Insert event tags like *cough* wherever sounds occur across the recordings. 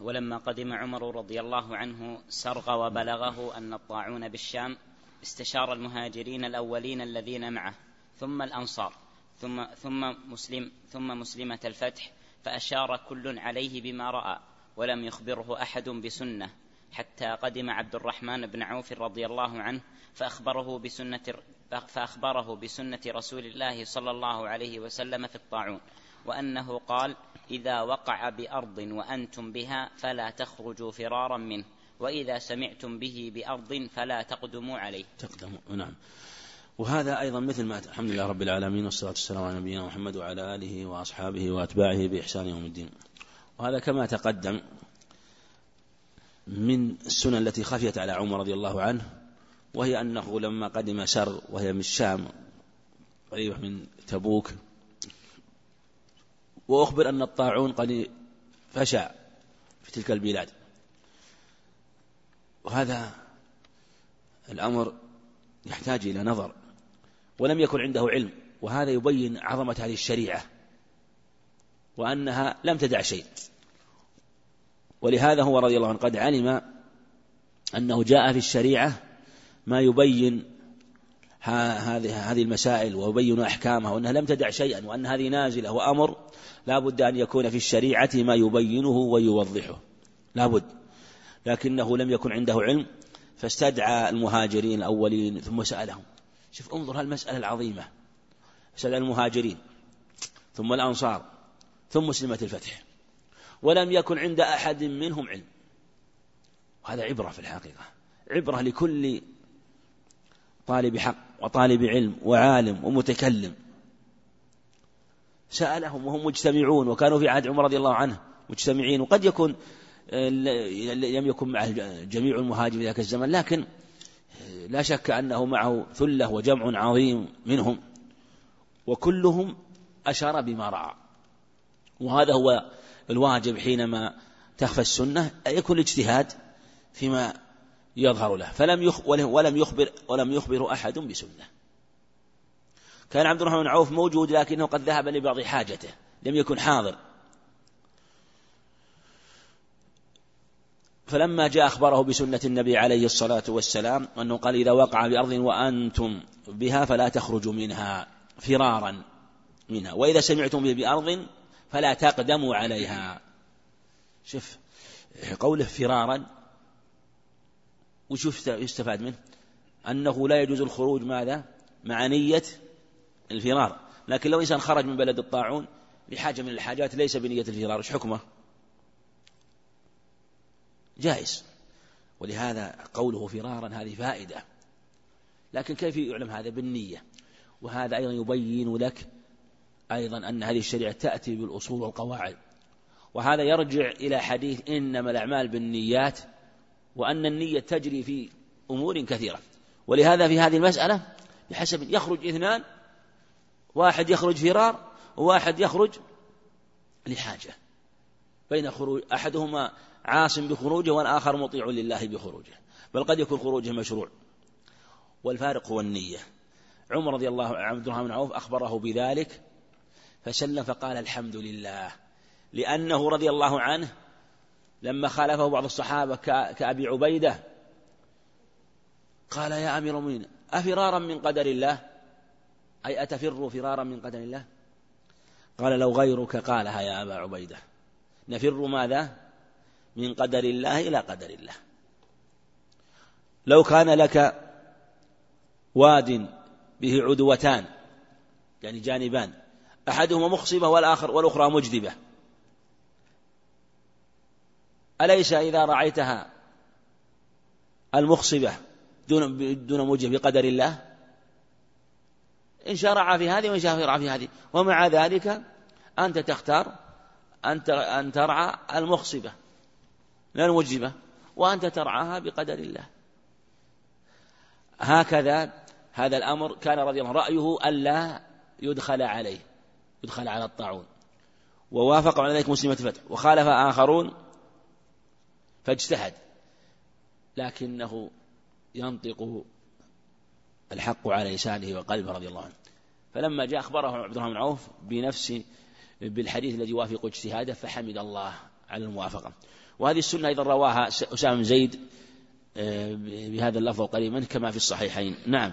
ولما قدم عمر رضي الله عنه سرغ وبلغه أن الطاعون بالشام استشار المهاجرين الأولين الذين معه ثم الأنصار ثم ثم مسلم ثم مسلمة الفتح فأشار كل عليه بما رأى ولم يخبره أحد بسنة حتى قدم عبد الرحمن بن عوف رضي الله عنه فأخبره بسنة فأخبره بسنة رسول الله صلى الله عليه وسلم في الطاعون. وأنه قال إذا وقع بأرض وأنتم بها فلا تخرجوا فرارا منه وإذا سمعتم به بأرض فلا تقدموا عليه. تقدموا. نعم. وهذا أيضا مثل ما الحمد لله رب العالمين والصلاة والسلام على نبينا محمد وعلى آله وأصحابه وأتباعه بإحسان يوم الدين. وهذا كما تقدم من السنن التي خفيت على عمر رضي الله عنه وهي أنه لما قدم سر وهي من الشام قريبة من تبوك وأخبر أن الطاعون قد فشى في تلك البلاد. وهذا الأمر يحتاج إلى نظر ولم يكن عنده علم وهذا يبين عظمة هذه الشريعة وأنها لم تدع شيء. ولهذا هو رضي الله عنه قد علم أنه جاء في الشريعة ما يبين هذه هذه المسائل ويبين أحكامها وأنها لم تدع شيئا وأن هذه نازلة وأمر لا بد أن يكون في الشريعة ما يبينه ويوضحه. لا بد. لكنه لم يكن عنده علم فاستدعى المهاجرين الأولين ثم سألهم. شوف انظر هالمسألة العظيمة. سأل المهاجرين ثم الأنصار ثم مسلمة الفتح. ولم يكن عند أحد منهم علم. وهذا عبرة في الحقيقة. عبرة لكل طالب حق وطالب علم وعالم ومتكلم. سألهم وهم مجتمعون وكانوا في عهد عمر رضي الله عنه مجتمعين وقد يكون آه، لم يكن معه جميع المهاجرين في ذاك الزمن لكن آه، لا شك أنه معه ثلة وجمع عظيم منهم وكلهم أشار بما رأى. وهذا هو الواجب حينما تخفى السنة يكون الاجتهاد فيما يظهر له. فلم يخ ولم يخبر ولم يخبر أحد بسنة. كان عبد الرحمن بن عوف موجود لكنه قد ذهب لبعض حاجته. لم يكن حاضر. فلما جاء أخبره بسنة النبي عليه الصلاة والسلام أنه قال إذا وقع بأرض وأنتم بها فلا تخرجوا منها فرارا منها. وإذا سمعتم به بأرض فلا تقدموا عليها. شوف قوله فرارا وش يستفاد منه. أنه لا يجوز الخروج ماذا مع نية الفرار. لكن لو إنسان خرج من بلد الطاعون لحاجة من الحاجات ليس بنية الفرار. وش حكمه؟ جائز. ولهذا قوله فرارا هذه فائدة. لكن كيف يعلم هذا؟ بالنية. وهذا أيضا يبين لك أيضا أن هذه الشريعة تأتي بالأصول والقواعد. وهذا يرجع إلى حديث إنما الأعمال بالنيات وأن النية تجري في أمور كثيرة. ولهذا في هذه المسألة بحسب يخرج اثنان واحد يخرج فرار وواحد يخرج لحاجة. بين خروج أحدهما عاصم بخروجه والآخر مطيع لله بخروجه. بل قد يكون خروجه مشروع. والفارق هو النية. عمر رضي الله عنه عبد الرحمن بن عوف أخبره بذلك فسلم فقال الحمد لله. لأنه رضي الله عنه لما خالفه بعض الصحابة كأبي عبيدة قال يا أمير المؤمنين أفرارا من قدر الله؟ أي أتفر فرارا من قدر الله؟ قال لو غيرك قالها يا أبا عبيدة. نفر ماذا؟ من قدر الله إلى قدر الله. لو كان لك واد به عدوتان يعني جانبان أحدهما مخصبة والآخر والأخرى مجدبة أليس إذا رعيتها المخصبة دون دون موجه بقدر الله؟ إن شرع في هذه وإن شرع في هذه. ومع ذلك أنت تختار أن أن ترعى المخصبة لا الموجبة وأنت ترعاها بقدر الله. هكذا هذا الأمر كان رضي الله رأيه ألا يدخل عليه يدخل على الطاعون. ووافق على ذلك مسلمة الفتح. وخالف آخرون فاجتهد لكنه ينطق الحق على لسانه وقلبه رضي الله عنه. فلما جاء أخبره عبد الرحمن عوف بنفس بالحديث الذي يوافق اجتهاده فحمد الله على الموافقة. وهذه السنة أيضا رواها أسامة بن زيد آه، بهذا اللفظ قريبا كما في الصحيحين. نعم.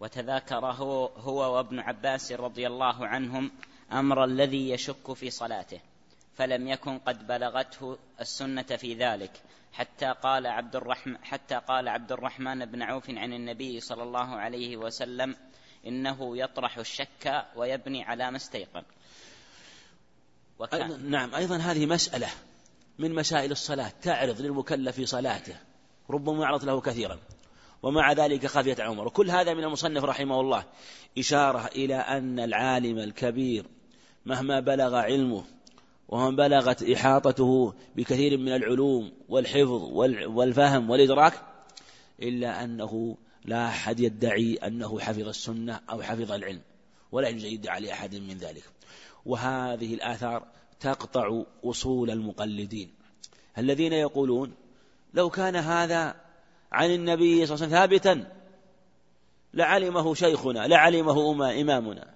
وتذاكره هو وابن عباس رضي الله عنهم أمر الذي يشك في صلاته. فلم يكن قد بلغته السنة في ذلك. حتى قال عبد الرحمن حتى قال عبد الرحمن بن عوف عن النبي صلى الله عليه وسلم إنه يطرح الشك ويبني على ما استيقن. وكان نعم أيضا هذه مسألة من مسائل الصلاة تعرض للمكلف في صلاته ربما يعرض له كثيرا. ومع ذلك خفيت عمر وكل هذا من المصنف رحمه الله. إشارة إلى أن العالم الكبير مهما بلغ علمه ومن بلغت إحاطته بكثير من العلوم والحفظ والفهم والإدراك إلا أنه لا أحد يدعي أنه حفظ السنة أو حفظ العلم ولا يجوز يدعي أحد من ذلك. وهذه الآثار تقطع أصول المقلدين. الذين يقولون لو كان هذا عن النبي صلى الله عليه وسلم ثابتا لعلمه شيخنا لعلمه إمامنا.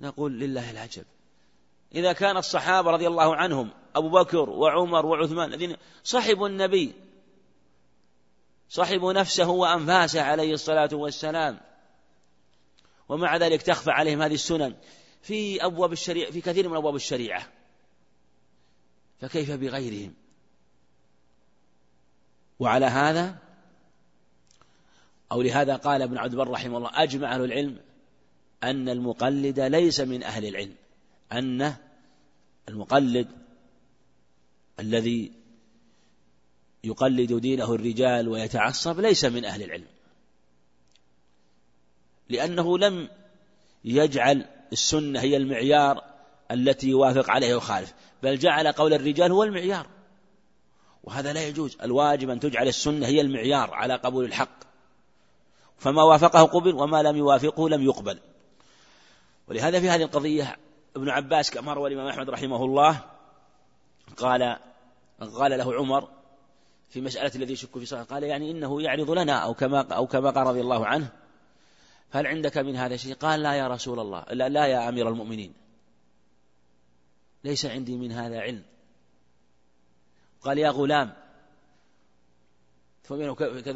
نقول لله العجب. إذا كان الصحابة رضي الله عنهم أبو بكر وعمر وعثمان الذين صحبوا النبي صحبوا نفسه وأنفاسه عليه الصلاة والسلام. ومع ذلك تخفى عليهم هذه السنن في أبواب الشريعة في كثير من أبواب الشريعة. فكيف بغيرهم؟ وعلى هذا أو لهذا قال ابن عبد البر رحمه الله أجمع أهل العلم أن المقلد ليس من أهل العلم أن المقلد الذي يقلد دينه الرجال ويتعصب ليس من أهل العلم لأنه لم يجعل السنة هي المعيار التي يوافق عليه وخالف بل جعل قول الرجال هو المعيار وهذا لا يجوز الواجب أن تجعل السنة هي المعيار على قبول الحق فما وافقه قبل وما لم يوافقه لم يقبل ولهذا في هذه القضية ابن عباس كما روى الإمام أحمد رحمه الله قال قال له عمر في مسألة الذي يشك في صلاة قال يعني إنه يعرض لنا أو كما أو كما قال رضي الله عنه فهل عندك من هذا شيء؟ قال لا يا رسول الله لا, لا يا أمير المؤمنين ليس عندي من هذا علم قال يا غلام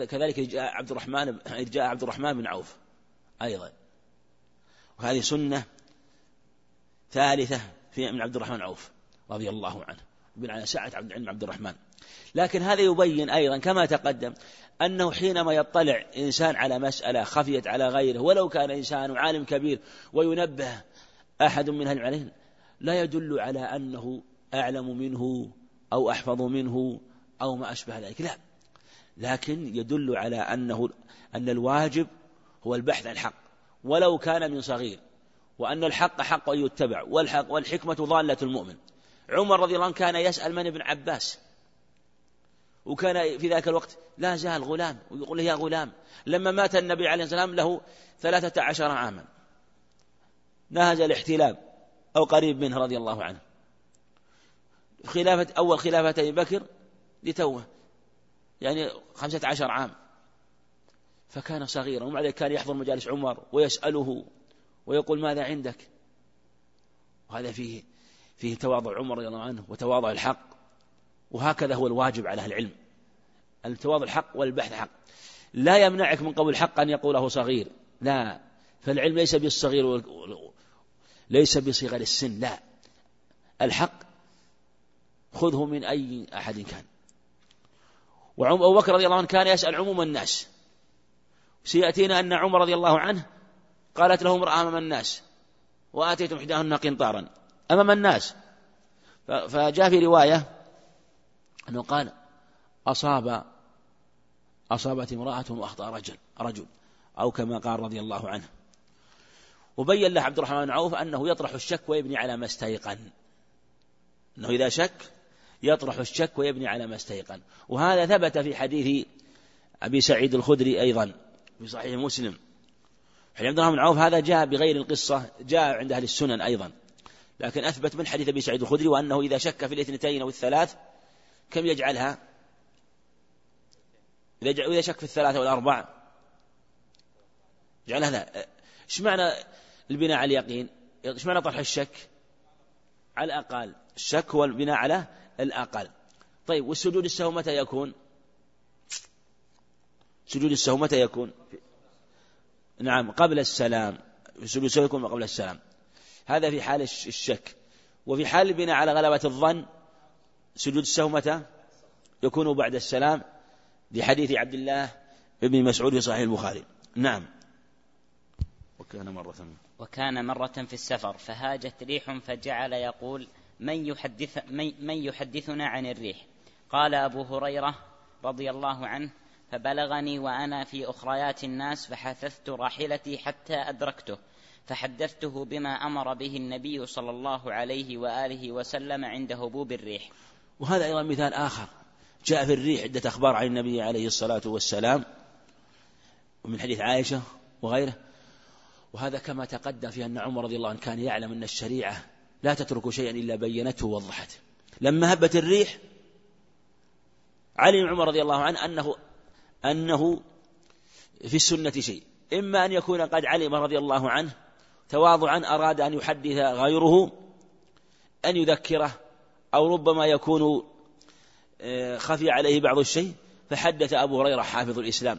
كذلك جاء عبد الرحمن جاء عبد الرحمن بن عوف أيضا وهذه سنة ثالثة في من عبد الرحمن عوف رضي الله عنه. بن على سعة عبد العلم عبد الرحمن. لكن هذا يبين أيضا كما تقدم أنه حينما يطلع إنسان على مسألة خفيت على غيره ولو كان إنسان عالم كبير وينبه أحد من أهل العلم لا يدل على أنه أعلم منه أو أحفظ منه أو ما أشبه ذلك لا. لكن يدل على أنه أن الواجب هو البحث عن الحق ولو كان من صغير. وأن الحق حق أن يتبع والحق والحكمة ضالة المؤمن. عمر رضي الله عنه كان يسأل من ابن عباس؟ وكان في ذاك الوقت لا زال غلام ويقول له يا غلام لما مات النبي عليه الصلاة والسلام له ثلاثة عشر عاما. نهز الاحتلام أو قريب منه رضي الله عنه. خلافة أول خلافة أبي بكر لتوه يعني خمسة عشر عام. فكان صغيرا ومع ذلك كان يحضر مجالس عمر ويسأله ويقول ماذا عندك؟ وهذا فيه فيه تواضع عمر رضي الله عنه وتواضع الحق. وهكذا هو الواجب على أهل العلم. التواضع الحق والبحث حق. لا يمنعك من قول الحق أن يقوله صغير. لا. فالعلم ليس بالصغير ليس بصغر السن لا. الحق خذه من أي أحد كان. وأبو بكر رضي الله عنه كان يسأل عموم الناس. سيأتينا أن عمر رضي الله عنه قالت له امرأة أمام الناس وآتيتم إحداهن قنطارا. أمام الناس. فجاء في رواية أنه قال أصاب أصابت امرأة وأخطأ رجل رجل أو كما قال رضي الله عنه. وبين له عبد الرحمن بن عوف أنه يطرح الشك ويبني على ما استيقن. أنه إذا شك يطرح الشك ويبني على ما استيقن. وهذا ثبت في حديث أبي سعيد الخدري أيضا في صحيح مسلم. حديث عبد الرحمن بن عوف هذا جاء بغير القصة جاء عند أهل السنن أيضا. لكن أثبت من حديث أبي سعيد الخدري وأنه إذا شك في الاثنتين أو الثلاث كم يجعلها؟ إذا شك في الثلاثة والأربع جعل هذا. إيش معنى البناء على اليقين؟ إيش معنى طرح الشك؟ على الأقل الشك هو البناء على الأقل. طيب والسجود السهو متى يكون؟ سجود السهو متى يكون؟ نعم قبل السلام. يكون قبل السلام. هذا في حال الشك. وفي حال البناء على غلبة الظن سجود السهو متى؟ يكون بعد السلام. لحديث عبد الله بن مسعود في صحيح البخاري. نعم. وكان مرة. وكان مرة في السفر فهاجت ريح فجعل يقول من يحدث من يحدثنا عن الريح؟ قال أبو هريرة رضي الله عنه فبلغني وأنا في أخريات الناس فحثثت راحلتي حتى أدركته فحدثته بما أمر به النبي صلى الله عليه وآله وسلم عند هبوب الريح. وهذا أيضا مثال آخر. جاء في الريح عدة أخبار عن النبي عليه الصلاة والسلام ومن حديث عائشة وغيره. وهذا كما تقدم في أن عمر رضي الله عنه كان يعلم أن الشريعة لا تترك شيئا إلا بينته ووضحته لما هبت الريح علم عمر رضي الله عنه أنه أنه في السنة شيء. إما أن يكون قد علم رضي الله عنه تواضعا أراد أن يحدث غيره أن يذكره أو ربما يكون آه، خفي عليه بعض الشيء فحدث أبو هريرة حافظ الإسلام.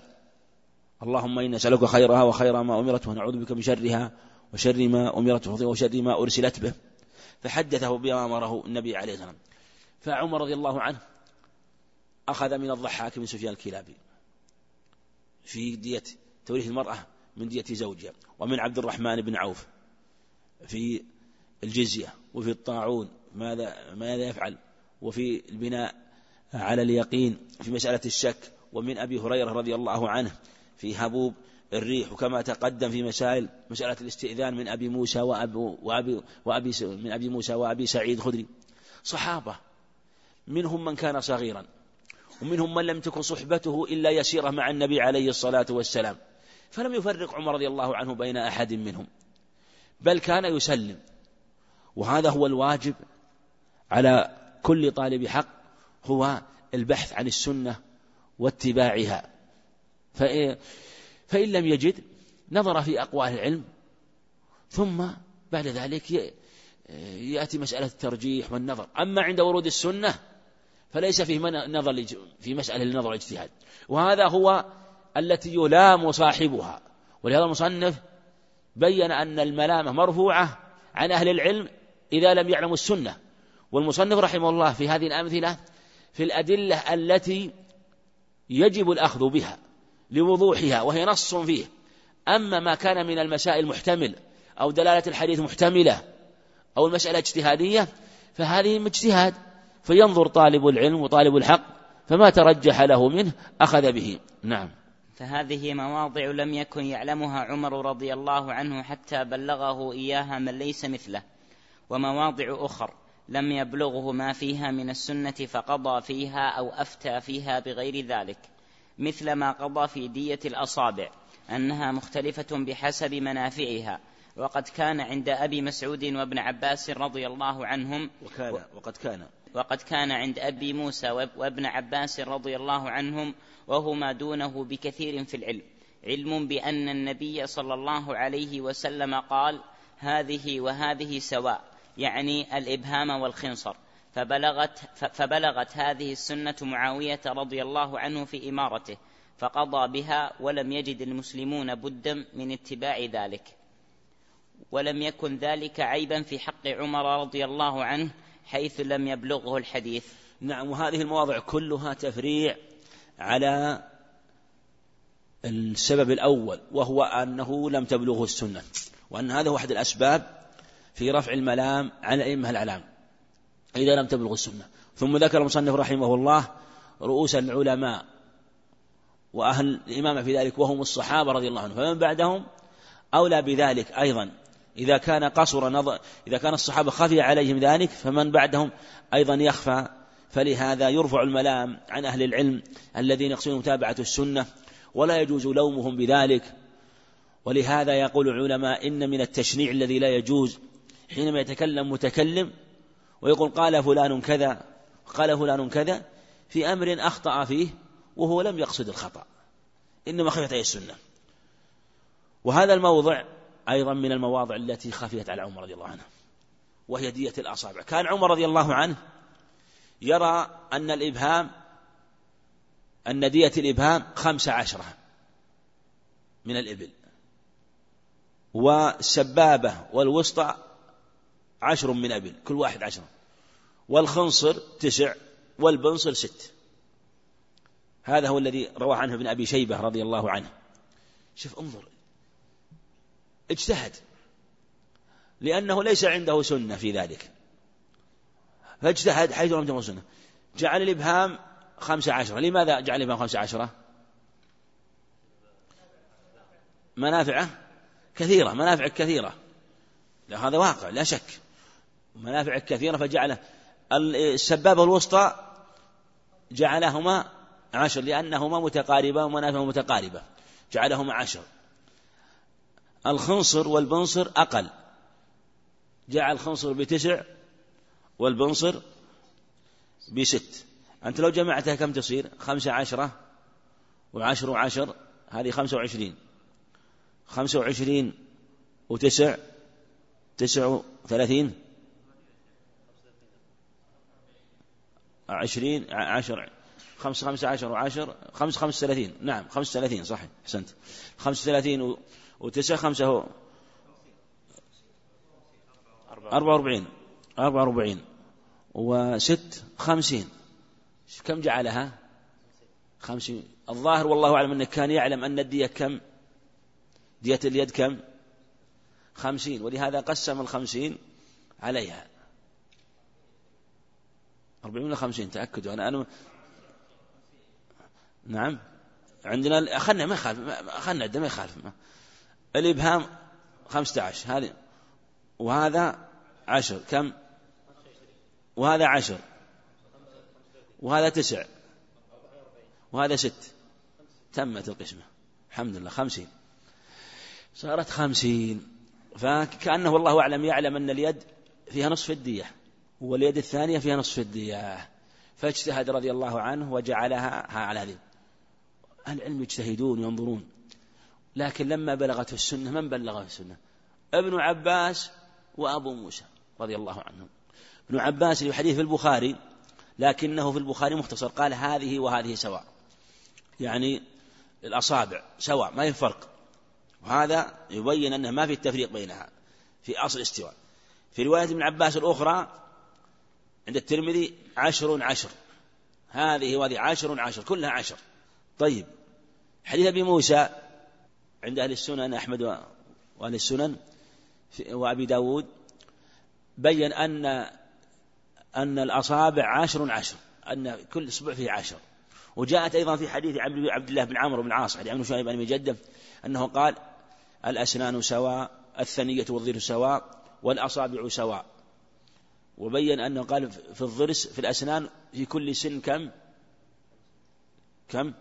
اللهم إنا نسألك خيرها وخير ما أمرت ونعوذ بك من شرها وشر ما أمرت وشر ما أرسلت به. فحدثه بما أمره النبي عليه الصلاة والسلام فعمر رضي الله عنه أخذ من الضحاك من سفيان الكلابي. في دية توريث المرأة من دية زوجها ومن عبد الرحمن بن عوف في الجزية وفي الطاعون ماذا ماذا يفعل وفي البناء على اليقين في مسألة الشك ومن أبي هريرة رضي الله عنه في هبوب الريح وكما تقدم في مسائل مسألة الاستئذان من أبي موسى وأبي, وأبي, وأبي من أبي موسى وأبي سعيد خدري صحابة منهم من كان صغيرا ومنهم من لم تكن صحبته إلا يسيرة مع النبي عليه الصلاة والسلام. فلم يفرق عمر رضي الله عنه بين أحد منهم. بل كان يسلم. وهذا هو الواجب على كل طالب حق هو البحث عن السنة واتباعها. فإن لم يجد نظر في أقوال العلم ثم بعد ذلك يأتي مسألة الترجيح والنظر. أما عند ورود السنة فليس فيه نظر في مسألة النظر والاجتهاد وهذا هو التي يلام صاحبها. ولهذا المصنف بين أن الملامة مرفوعة عن أهل العلم إذا لم يعلموا السنة. والمصنف رحمه الله في هذه الأمثلة في الأدلة التي يجب الأخذ بها لوضوحها وهي نص فيه. أما ما كان من المسائل محتمل أو دلالة الحديث محتملة أو المسألة اجتهادية فهذه اجتهاد. فينظر طالب العلم وطالب الحق فما ترجح له منه أخذ به. نعم. فهذه مواضع لم يكن يعلمها عمر رضي الله عنه حتى بلغه إياها من ليس مثله. ومواضع أخر لم يبلغه ما فيها من السنة فقضى فيها أو أفتى فيها بغير ذلك مثل ما قضى في دية الأصابع أنها مختلفة بحسب منافعها. وقد كان عند أبي مسعود وابن عباس رضي الله عنهم وكان وقد كان. وقد كان عند أبي موسى وابن عباس رضي الله عنهم وهما دونه بكثير في العلم. علم بأن النبي صلى الله عليه وسلم قال هذه وهذه سواء. يعني الإبهام والخنصر. فبلغت, فبلغت هذه السنة معاوية رضي الله عنه في إمارته فقضى بها ولم يجد المسلمون بدا من اتباع ذلك. ولم يكن ذلك عيبا في حق عمر رضي الله عنه حيث لم يبلغه الحديث. نعم وهذه المواضع كلها تفريع على السبب الأول وهو أنه لم تبلغه السنة وأن هذا هو أحد الأسباب في رفع الملام عن الأئمة الأعلام إذا لم تبلغ السنة. ثم ذكر المصنف رحمه الله رؤوس العلماء وأهل الإمامة في ذلك وهم الصحابة رضي الله عنهم. فمن بعدهم أولى بذلك أيضا إذا كان قصر نظر إذا كان الصحابة خفي عليهم ذلك فمن بعدهم أيضا يخفى. فلهذا يرفع الملام عن أهل العلم الذين يقصدون متابعة السنة ولا يجوز لومهم بذلك. ولهذا يقول العلماء إن من التشنيع الذي لا يجوز حينما يتكلم متكلم ويقول قال فلان كذا قال فلان كذا في أمر أخطأ فيه وهو لم يقصد الخطأ. إنما خفت عليه السنة. وهذا الموضع أيضا من المواضع التي خفيت على عمر رضي الله عنه وهي دية الأصابع. كان عمر رضي الله عنه يرى أن الإبهام أن دية الإبهام خمس عشرة من الإبل والسبابة والوسطى عشر من أبل كل واحد عشرة والخنصر تسع والبنصر ست. هذا هو الذي رواه عنه ابن أبي شيبة رضي الله عنه. شوف انظر اجتهد. لأنه ليس عنده سنة في ذلك. فاجتهد حيث لم تكن سنة. جعل الإبهام خمسة عشرة. لماذا جعل الإبهام خمسة عشرة؟ منافعه كثيرة منافع كثيرة. هذا واقع لا شك. منافع كثيرة فجعله السبابة الوسطى جعلهما عشر لأنهما متقاربة ومنافع متقاربة. جعلهما عشر. الخنصر والبنصر أقل. جعل الخنصر بتسع والبنصر بست. أنت لو جمعتها كم تصير؟ خمسة عشرة وعشر وعشر هذه خمسة وعشرين. خمسة وعشرين وتسع تسع وثلاثين. عشرين عشر خمس خمسة عشر وعشر خمس خمس ثلاثين نعم خمس ثلاثين صح أحسنت. خمس ثلاثين وتسع خمسة أربعة وأربعين. أربعة وأربعين. وست خمسين. كم جعلها؟ خمسين. الظاهر والله أعلم أنه كان يعلم أن الدية كم؟ دية اليد كم؟ خمسين. ولهذا قسم الخمسين عليها. أربعين ولا خمسين؟ تأكدوا. أنا أنا نعم. عندنا خلنا ما يخالف خلنا ما يخالف. الإبهام خمسة عشر هذه وهذا عشر كم؟ وهذا عشر وهذا تسع وهذا ست تمت القسمة الحمد لله خمسين. صارت خمسين فكأنه والله أعلم يعلم أن اليد فيها نصف الدية واليد الثانية فيها نصف الدية. فاجتهد رضي الله عنه وجعلها على هذه العلم يجتهدون ينظرون. لكن لما بلغته السنة من بلغه السنة؟ ابن عباس وأبو موسى رضي الله عنهم. ابن عباس في حديث في البخاري لكنه في البخاري مختصر قال هذه وهذه سواء. يعني الأصابع سواء ما يفرق وهذا يبين أنه ما في التفريق بينها في أصل الاستواء. في رواية ابن عباس الأخرى عند الترمذي عشر عشر. هذه وهذه عشر عشر كلها عشر. طيب حديث أبي موسى عند أهل السنن أحمد وأهل السنن وأبي داود بين أن أن الأصابع عشر عشر أن كل أسبوع فيه عشر. وجاءت أيضا في حديث عبد الله بن عمرو بن العاص حديث عمرو شعيب بن جدة أنه قال الأسنان سواء الثنية والظل سواء والأصابع سواء. وبين أنه قال في الضرس في الأسنان في كل سن كم؟ كم؟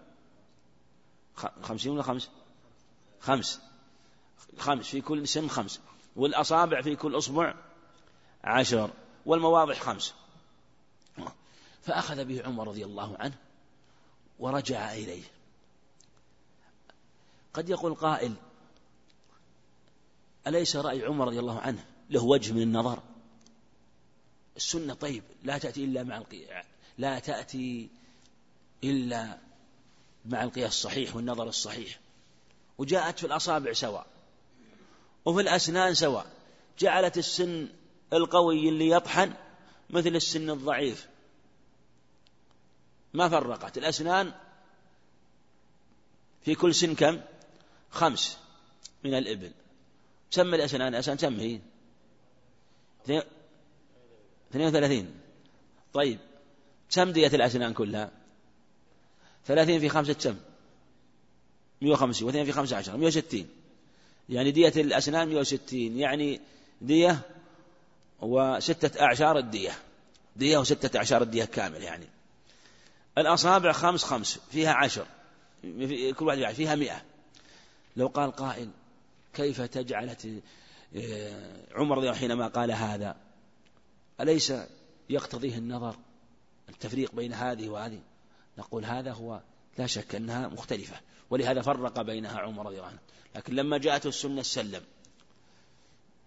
خمسين ولا خمس خمس. خمس في كل سن خمس. والأصابع في كل أصبع عشر. والمواضع خمس. فأخذ به عمر رضي الله عنه ورجع إليه. قد يقول قائل أليس رأي عمر رضي الله عنه له وجه من النظر؟ السنة طيب لا تأتي إلا مع القياس لا تأتي إلا مع القياس الصحيح والنظر الصحيح. وجاءت في الأصابع سواء. وفي الأسنان سواء. جعلت السن القوي اللي يطحن مثل السن الضعيف. ما فرقت. الأسنان في كل سن كم؟ خمس من الإبل. سمى الأسنان أسنان كم هي. 32 طيب كم دية الأسنان كلها. ثلاثين في خمسة كم مئة وخمسين واثنين في خمسة عشر مئة وستين. يعني دية الأسنان مئة وستين يعني دية وستة أعشار الدية. دية وستة أعشار الدية كامل يعني. الأصابع خمس خمس فيها عشر كل واحد فيها مئة. لو قال قائل كيف تجعلت آه، عمر رضي الله حينما قال هذا؟ أليس يقتضيه النظر التفريق بين هذه وهذه؟ نقول هذا هو لا شك أنها مختلفة. ولهذا فرق بينها عمر رضي الله عنه. لكن لما جاءته السنة سلم.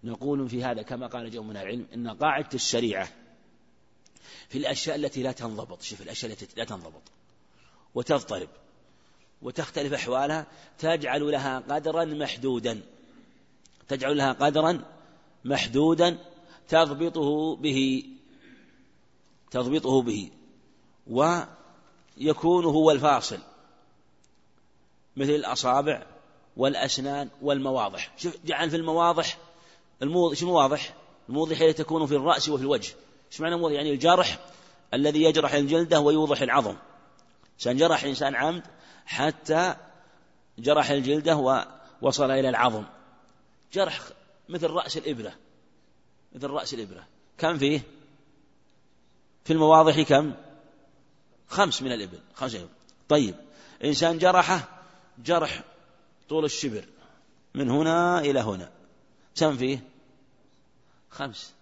نقول في هذا كما قال جو من العلم إن قاعدة الشريعة في الأشياء التي لا تنضبط. شوف الأشياء التي لا تنضبط. وتضطرب. وتختلف أحوالها. تجعل لها قدرا محدودا. تجعل لها قدرا محدودا تضبطه به. تضبطه به. ويكون هو الفاصل. مثل الأصابع والأسنان والمواضح. شوف جعل في المواضح الموضح شنو واضح الموضح هي تكون في الرأس وفي الوجه. إيش معنى الموضح؟ يعني الجرح الذي يجرح الجلدة ويوضح العظم. سنجرح إنسان عمد حتى جرح الجلدة ووصل إلى العظم. جرح مثل رأس الإبرة. مثل رأس الإبرة. كم فيه؟ في المواضح كم؟ خمس من الإبل خمس إبل. طيب إنسان جرحه جرح طول الشبر من هنا إلى هنا كم فيه خمس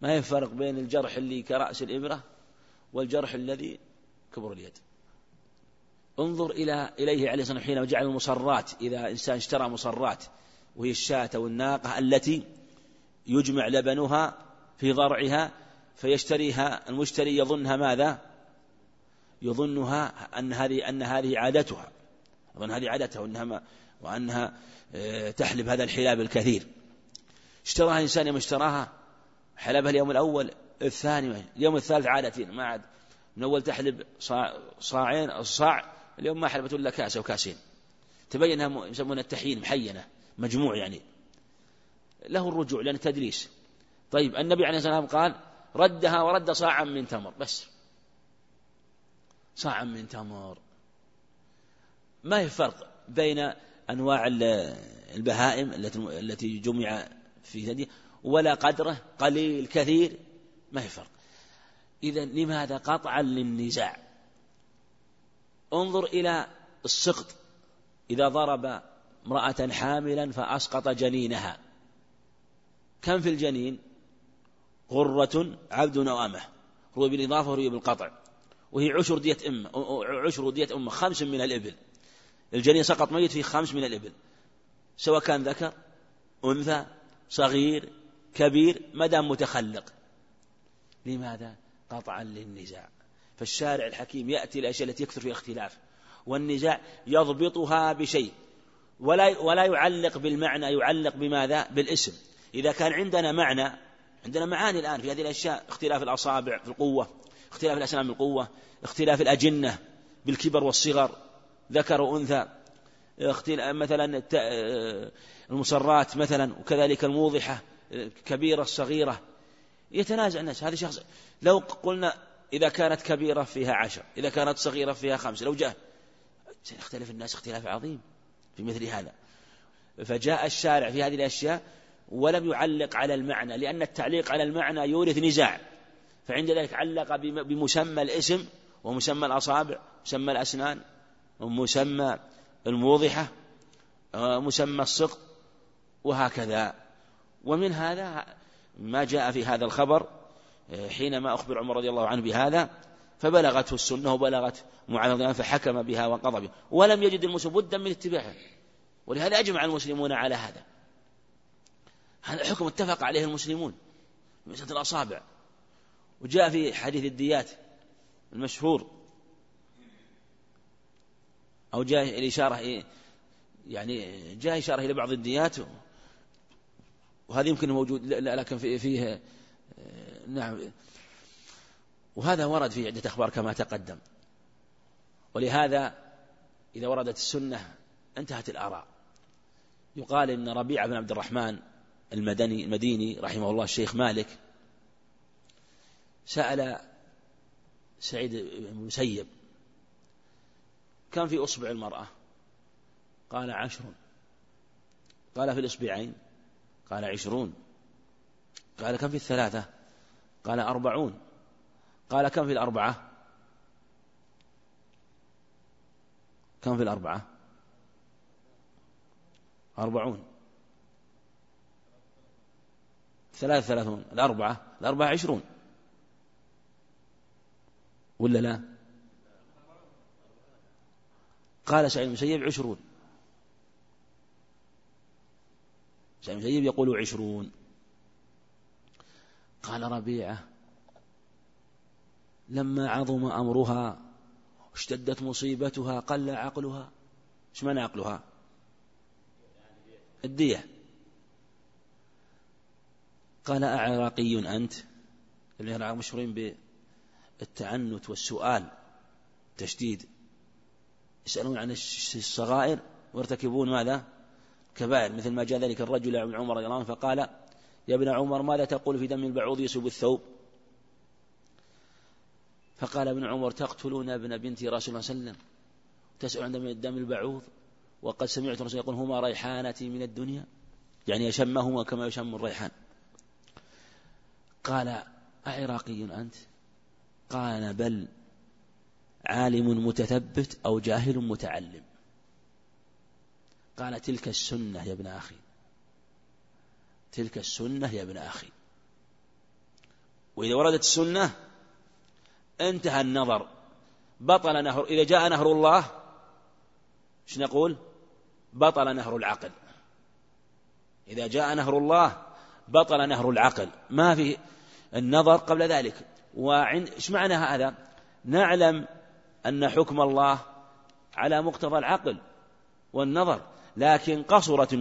ما هي فرق بين الجرح اللي كرأس الإبرة والجرح الذي كبر اليد انظر إلى إليه عليه الصلاة والسلام حين جعل المصرات إذا إنسان اشترى مصرات وهي الشاة أو الناقة التي يجمع لبنها في ضرعها فيشتريها المشتري يظنها ماذا؟ يظنها أن هذه أن هذه عادتها. أظن هذه عادتها وأنها وأنها آه، تحلب هذا الحلاب الكثير. اشتراها إنسان يوم اشتراها حلبها اليوم الأول الثاني اليوم الثالث عادتين ما عاد. من أول تحلب صاع صاعين صاع اليوم ما حلبت إلا كأس أو كأسين. تبين أنها يسمونها التحيين محينة مجموع يعني. له الرجوع لأن تدريس. طيب النبي عليه الصلاة والسلام قال ردها ورد صاعا من تمر. بس. صاعا من تمر. ما هي فرق بين أنواع البهائم التي جمع في ثدي ولا قدره؟ قليل كثير. ما هي فرق إذا لماذا قطعا للنزاع؟ انظر إلى السقط. إذا ضرب امرأة حاملا فأسقط جنينها. كم في الجنين؟ غرة عبد أو أمة. روي بالإضافة وروي بالقطع. وهي عشر دية أمة عشر دية أمة خمس من الإبل. الجنين سقط ميت في خمس من الإبل. سواء كان ذكر أنثى صغير كبير ما دام متخلق. لماذا؟ قطعا للنزاع. فالشارع الحكيم يأتي الأشياء التي يكثر فيها اختلاف. والنزاع يضبطها بشيء. ولا ولا يعلق بالمعنى يعلق بماذا؟ بالاسم. إذا كان عندنا معنى عندنا معاني الآن في هذه الأشياء اختلاف الأصابع في القوة. اختلاف الأسنان بالقوة اختلاف الأجنة بالكبر والصغر ذكر وأنثى مثلا المصرات مثلا وكذلك الموضحة كبيرة الصغيرة. يتنازع الناس. هذا شخص لو قلنا إذا كانت كبيرة فيها عشر إذا كانت صغيرة فيها خمسة لو جاء سيختلف الناس اختلاف عظيم في مثل هذا. فجاء الشارع في هذه الأشياء ولم يعلق على المعنى لأن التعليق على المعنى يورث نزاع. فعند ذلك علق بمسمى الاسم ومسمى الأصابع مسمى الأسنان ومسمى الموضحة مسمى السقط وهكذا. ومن هذا ما جاء في هذا الخبر حينما أخبر عمر رضي الله عنه بهذا فبلغته السنة وبلغت معاذ فحكم بها وقضى بها. ولم يجد المسلم بدا من اتباعها ولهذا أجمع المسلمون على هذا. هذا حكم اتفق عليه المسلمون. مسألة الأصابع. وجاء في حديث الديات المشهور. أو جاء الإشارة يعني جاء إشارة إلى بعض الديات وهذا يمكن موجود لكن فيه نعم. وهذا ورد في عدة أخبار كما تقدم. ولهذا إذا وردت السنة انتهت الآراء. يقال إن ربيعة بن عبد الرحمن المدني المديني رحمه الله الشيخ مالك سأل سعيد بن المسيب كم في أصبع المرأة؟ قال عشر قال في الإصبعين؟ قال عشرون. قال كم في الثلاثة؟ قال أربعون. قال كم في الأربعة؟ كم في الأربعة؟ أربعون. ثلاث ثلاثون. الأربعة؟ الأربعة عشرون. ولا لا؟ قال سعيد المسيب عشرون. سعيد المسيب يقول عشرون. قال ربيعة لما عظم أمرها اشتدت مصيبتها قل عقلها. إيش معنى عقلها؟ الدية. قال أعراقي أنت العراق مشهورين بالتعنت والسؤال تشديد. يسألون عن الصغائر ويرتكبون ماذا؟ كبائر مثل ما جاء ذلك الرجل ابن عمر رضي الله عنه فقال يا ابن عمر ماذا تقول في دم البعوض يسب الثوب؟ فقال ابن عمر تقتلون ابن بنت رسول الله صلى الله عليه وسلم تسأل عن دم البعوض وقد سمعت الرسول يقول هما ريحانتي من الدنيا. يعني يشمهما كما يشم الريحان. قال أعراقي أنت؟ قال بل عالم متثبت أو جاهل متعلم. قال تلك السنة يا ابن أخي. تلك السنة يا ابن أخي. وإذا وردت السنة انتهى النظر. بطل نهر إذا جاء نهر الله إيش نقول؟ بطل نهر العقل. إذا جاء نهر الله بطل نهر العقل. ما في النظر قبل ذلك. وعند إيش معنى هذا؟ نعلم أن حكم الله على مقتضى العقل والنظر لكن قصرت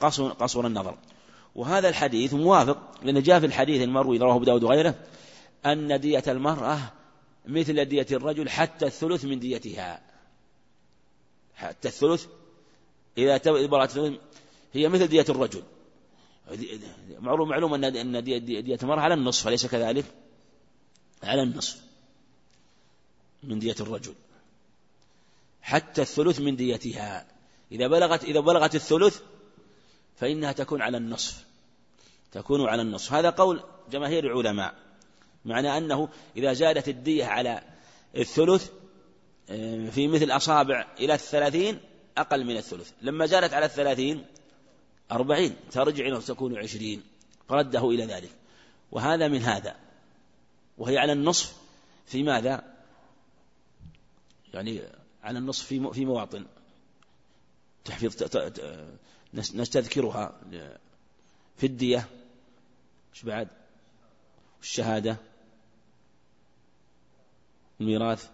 قصر, قصر النظر. وهذا الحديث موافق لأن جاء في الحديث المروي رواه أبو داود وغيره أن دية المرأة مثل دية الرجل حتى الثلث من ديتها. حتى الثلث إذا بلغت الثلث هي مثل دية الرجل. معلوم معلوم أن أن دية المرأة على النصف أليس كذلك؟ على النصف من دية الرجل. حتى الثلث من ديتها. إذا بلغت إذا بلغت الثلث فإنها تكون على النصف. تكون على النصف. هذا قول جماهير العلماء. معنى أنه إذا زادت الدية على الثلث آه، في مثل أصابع إلى الثلاثين أقل من الثلث. لما زادت على الثلاثين أربعين ترجع إلى تكون عشرين. فرده إلى ذلك. وهذا من هذا. وهي على النصف في ماذا؟ يعني على النصف في في مواطن. تحفيظ نستذكرها. في الدية إيش بعد؟ الشهادة الميراث.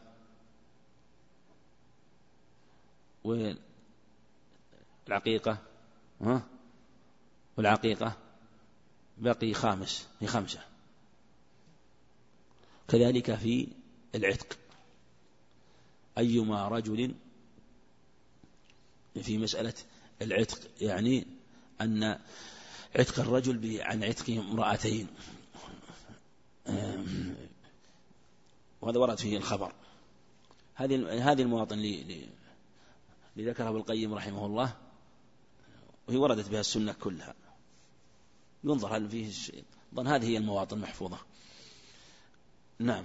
والعقيقة ها؟ والعقيقة. بقي خامس هي خمسة كذلك في العتق. أيما رجل في مسألة العتق يعني أن عتق الرجل عن عتق امرأتين. وهذا ورد فيه الخبر. هذه هذه المواطن اللي ذكرها ابن القيم رحمه الله وهي وردت بها السنة كلها. ينظر هل فيه ظن هذه هي المواطن المحفوظة. نعم.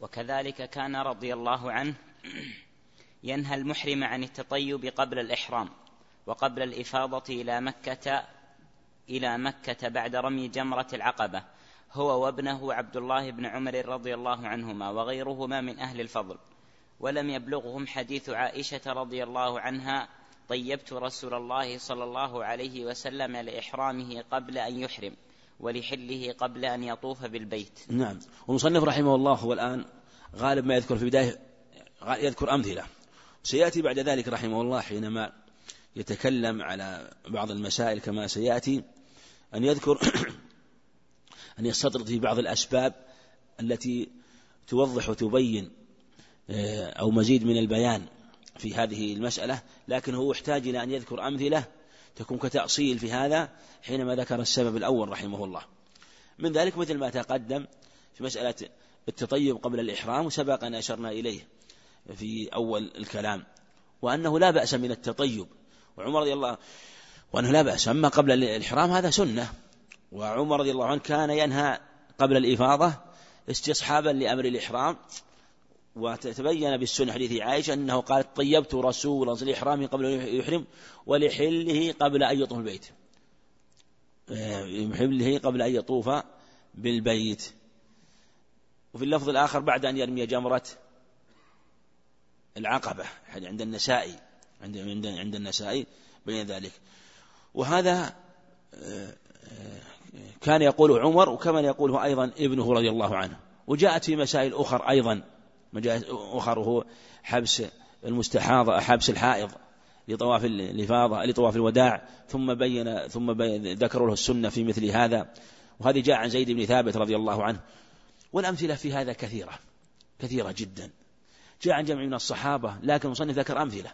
وكذلك كان رضي الله عنه *clears throat* ينهى المحرم عن التطيب قبل الإحرام وقبل الإفاضة إلى مكة إلى مكة بعد رمي جمرة العقبة هو وابنه عبد الله بن عمر رضي الله عنهما وغيرهما من أهل الفضل. ولم يبلغهم حديث عائشة رضي الله عنها طيبت رسول الله صلى الله عليه وسلم لإحرامه قبل أن يحرم. ولحله قبل أن يطوف بالبيت. نعم. والمصنف رحمه الله هو الآن غالب ما يذكر في بداية يذكر أمثلة. سيأتي بعد ذلك رحمه الله حينما يتكلم على بعض المسائل كما سيأتي أن يذكر *clears throat* أن يستطرد في بعض الأسباب التي توضح وتبين آه، أو مزيد من البيان في هذه المسألة لكن هو يحتاج إلى أن يذكر أمثلة تكون كتأصيل في هذا حينما ذكر السبب الأول رحمه الله. من ذلك مثل ما تقدم في مسألة التطيب قبل الإحرام وسبق أن أشرنا إليه في أول الكلام وأنه لا بأس من التطيب. وعمر رضي الله وأنه لا بأس أما قبل الإحرام هذا سنة وعمر رضي الله عنه كان ينهى قبل الإفاضة استصحابا لأمر الإحرام وتبين بالسنة حديث عائشة أنه قال طيبت رسول الله الإحرام قبل أن يحرم ولحله قبل أن يطوف البيت. يحله قبل أن يطوف بالبيت. وفي اللفظ الآخر بعد أن يرمي جمرة العقبة عند النسائي عند عند عند النسائي بين ذلك. وهذا آه، كان يقوله عمر وكما يقوله أيضا ابنه رضي الله عنه. وجاءت في مسائل أخر أيضا. أخر وهو حبس المستحاضة حبس الحائض لطواف الإفاضة لطواف الوداع ثم بين ثم ذكروا له السنة في مثل هذا. وهذه جاء عن زيد بن ثابت رضي الله عنه. والأمثلة في هذا كثيرة كثيرة جدا. جاء عن جمع من الصحابة لكن المصنف ذكر أمثلة.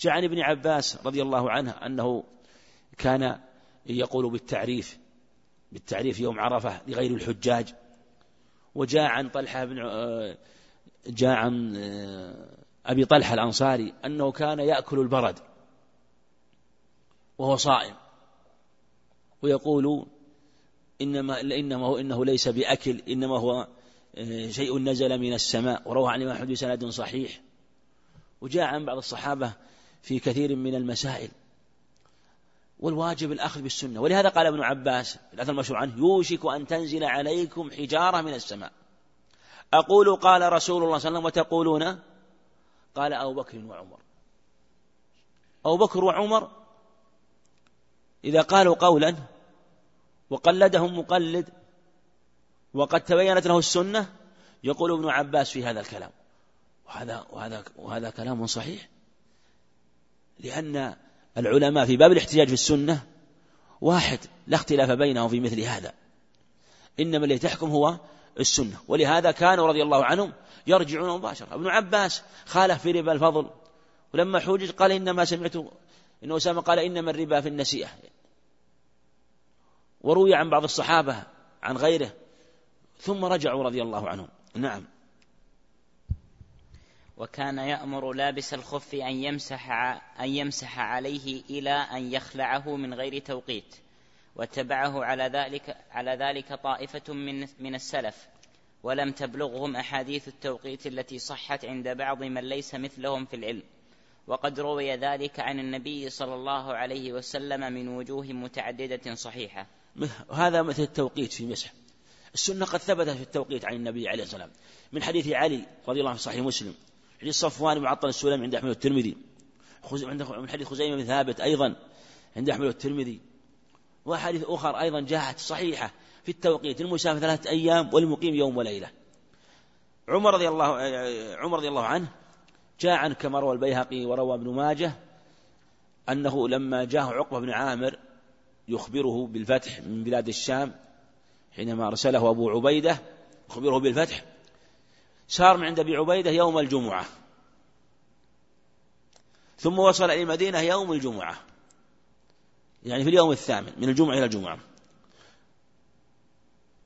جاء عن ابن عباس رضي الله عنه أنه كان يقول بالتعريف بالتعريف يوم عرفة لغير الحجاج. وجاء عن طلحة بن جاء عن أبي طلحة الأنصاري أنه كان يأكل البرد وهو صائم. ويقول إنما إنما هو إنه ليس بأكل إنما هو آه، شيء نزل من السماء. وروى عن الإمام أحمد بسند صحيح. وجاء عن بعض الصحابة في كثير من المسائل. والواجب الأخذ بالسنة. ولهذا قال ابن عباس الأثر المشهور عنه يوشك أن تنزل عليكم حجارة من السماء. أقول قال رسول الله صلى الله عليه وسلم وتقولون؟ قال أبو بكر وعمر. أبو بكر وعمر إذا قالوا قولا وقلدهم مقلد وقد تبينت له السنة يقول ابن عباس في هذا الكلام. وهذا وهذا وهذا كلام صحيح. لأن العلماء في باب الاحتجاج في السنة واحد لا اختلاف بينهم في مثل هذا. إنما الذي تحكم هو السنة. ولهذا كانوا رضي الله عنهم يرجعون مباشرة. ابن عباس خالف في ربا الفضل ولما حوجج قال إنما سمعت إن أسامة قال إنما الربا في النسيئة. وروي عن بعض الصحابة عن غيره ثم رجعوا رضي الله عنهم. نعم. وكان يأمر لابس الخف أن يمسح أن يمسح عليه إلى أن يخلعه من غير توقيت. واتبعه على ذلك على ذلك طائفة من من السلف ولم تبلغهم أحاديث التوقيت التي صحت عند بعض من ليس مثلهم في العلم. وقد روي ذلك عن النبي صلى الله عليه وسلم من وجوه متعددة صحيحة. هذا مثل التوقيت في مسح. السنة قد ثبتت في التوقيت عن النبي عليه الصلاة والسلام من حديث علي رضي الله عنه في صحيح مسلم حديث صفوان بن عطل السلمي عند أحمد الترمذي من حديث خزيمة بن ثابت أيضا عند أحمد الترمذي وأحاديث أخرى أيضا جاءت صحيحة في التوقيت المسافر ثلاثة أيام والمقيم يوم وليلة. عمر رضي الله عمر رضي الله عنه جاء عنه كما روى البيهقي وروى ابن ماجه أنه لما جاءه عقبة بن عامر يخبره بالفتح من بلاد الشام حينما أرسله أبو عبيدة يخبره بالفتح سار من عند أبي عبيدة يوم الجمعة. ثم وصل إلى المدينة يوم الجمعة. يعني في اليوم الثامن من الجمعة إلى الجمعة.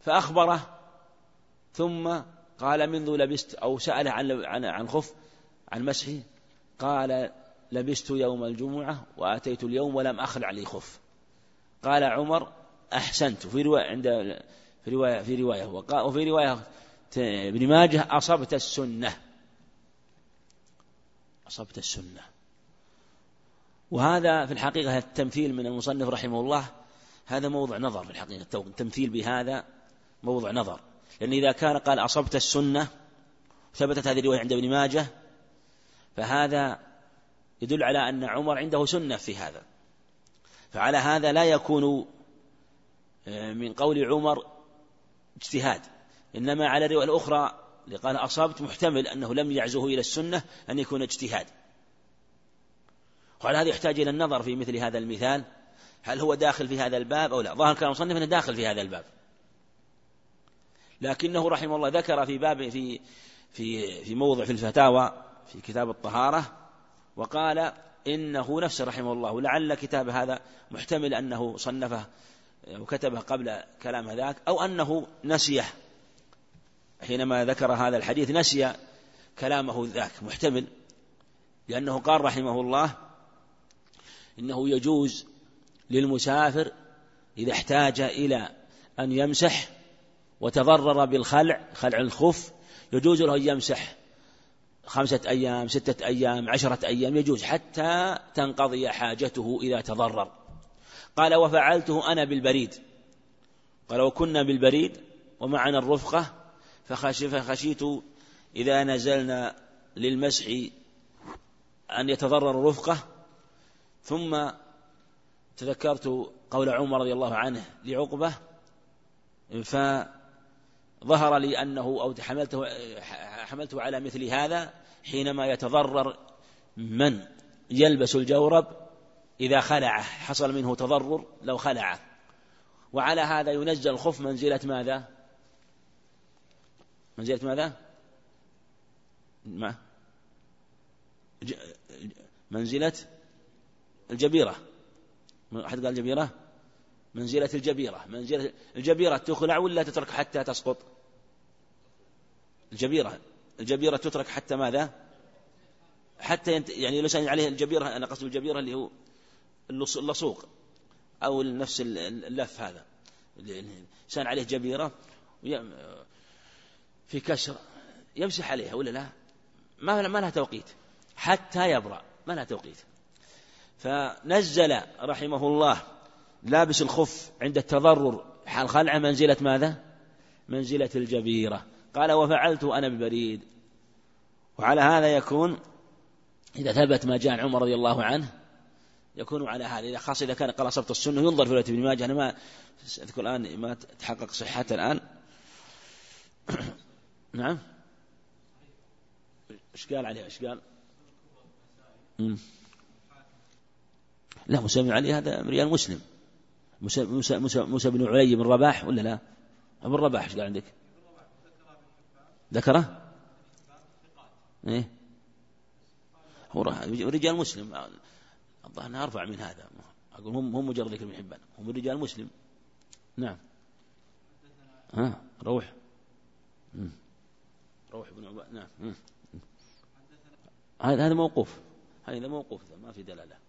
فأخبره ثم قال منذ لبست أو سأل عن عن عن خف عن مسحه قال لبست يوم الجمعة وأتيت اليوم ولم أخلع لي خف. قال عمر أحسنت. في رواية عند في رواية في رواية وفي رواية ابن ماجه أصبت السنة. أصبت السنة. وهذا في الحقيقة التمثيل من المصنف رحمه الله. هذا موضع نظر في الحقيقة التمثيل بهذا موضع نظر. لأن إذا كان قال أصبت السنة ثبتت هذه الرواية عند ابن ماجه فهذا يدل على أن عمر عنده سنة في هذا. فعلى هذا لا يكون آه، من قول عمر اجتهاد. إنما على الرواية الأخرى اللي قال أصبت محتمل أنه لم يعزه إلى السنة أن يكون اجتهاد. وعلى هذا يحتاج إلى النظر في مثل هذا المثال. هل هو داخل في هذا الباب أو لا؟ ظاهر كلام المصنف أنه داخل في هذا الباب. لكنه رحمه الله ذكر في باب في في في موضع في الفتاوى في كتاب الطهارة وقال إنه نفسه رحمه الله. لعل كتاب هذا محتمل أنه صنفه وكتبه قبل كلام ذاك أو أنه نسيه حينما ذكر هذا الحديث نسي كلامه ذاك محتمل لأنه قال رحمه الله إنه يجوز للمسافر إذا احتاج إلى أن يمسح وتضرر بالخلع خلع الخف يجوز له أن يمسح خمسة أيام ستة أيام عشرة أيام يجوز حتى تنقضي حاجته إذا تضرر. قال وفعلته أنا بالبريد. قال وكنا بالبريد ومعنا الرفقة فخشيت إذا نزلنا للمسح أن يتضرر الرفقة ثم تذكرت قول عمر رضي الله عنه لعقبة فظهر لي أنه أو حملته حملته على مثل هذا حينما يتضرر من يلبس الجورب إذا خلعه حصل منه تضرر لو خلعه وعلى هذا ينزل الخف منزلة ماذا؟ منزلة ماذا؟ ما منزلة الجبيرة. أحد قال جبيرة؟ منزلة الجبيرة. منزلة الجبيرة تخلع ولا تترك حتى تسقط؟ الجبيرة. الجبيرة تترك حتى ماذا؟ حتى ينت... يعني الإنسان عليه الجبيرة أنا قصد الجبيرة اللي هو اللصوق أو نفس اللف هذا. الإنسان عليه جبيرة في كسر يمسح عليها ولا لا؟ ما ما لها توقيت. حتى يبرأ. ما لها توقيت. فنزل رحمه الله لابس الخف عند التضرر. حال خلع منزلة ماذا؟ منزلة الجبيرة. قال وفعلت أنا ببريد. وعلى هذا يكون إذا ثبت ما جاء عن عمر رضي الله عنه يكون على هذا. إذا خاصة إذا كان قال أصبت السنة ينظر في رواية ابن ماجه. أنا ما أذكر الآن ما تحقق صحته الآن. *coughs* نعم. إيش قال عليه؟ إيش قال؟ لا موسى بن علي هذا رجال مسلم. موسى, موسى, موسى, موسى بن علي بن رباح ولا لا؟ ابن رباح إيش قال عندك؟ ذكره؟ إيه. هو رجال مسلم. الظاهر انها أرفع من هذا. أقول هم هم مجرد ذكر ابن حبان هم رجال مسلم. نعم. ها روح. روح بن عباد نعم. هذا هذا موقوف. هذا موقوف ما في دلالة.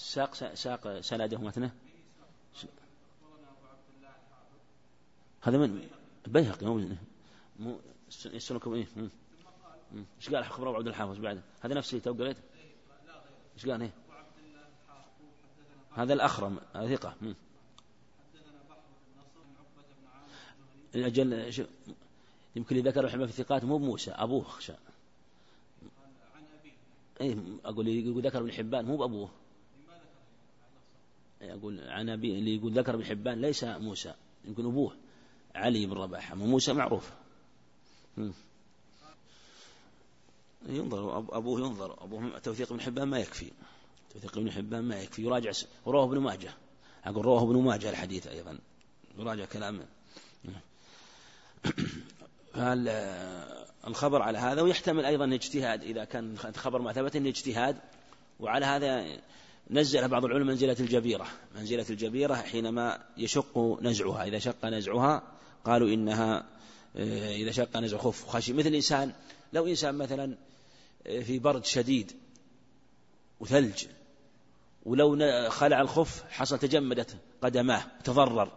ساق ساق سنده مثنى هذا من البيهقي مو مو إيه إيش قال خبر أبو عبد الحافظ بعد؟ هذا نفس اللي تو قريته إيش قال؟ إيه. هذا الأخرم ثقة. أجل يمكن اللي ذكر الحمى في الثقات مو موسى أبوه. خشى إيه أقول ذكر ابن حبان مو بأبوه. أقول عن أبي اللي يقول ذكر ابن حبان ليس موسى يمكن أبوه علي بن رباح موسى معروف. ينظر أبوه ينظر أبوه توثيق ابن حبان ما يكفي. توثيق ابن حبان ما يكفي يراجع ورواه ابن ماجه. أقول رواه ابن ماجه الحديث أيضا يراجع كلامه. *clears throat* الخبر على هذا ويحتمل أيضا اجتهاد إذا كان خبر ما ثبت اجتهاد وعلى هذا نزل بعض العلماء منزلة الجبيرة منزلة الجبيرة حينما يشق نزعها إذا شق نزعها قالوا إنها آه، إذا شق نزع خف خشي مثل إنسان لو إنسان مثلا آه، في برد شديد وثلج ولو خلع الخف حصل تجمدت قدماه تضرر.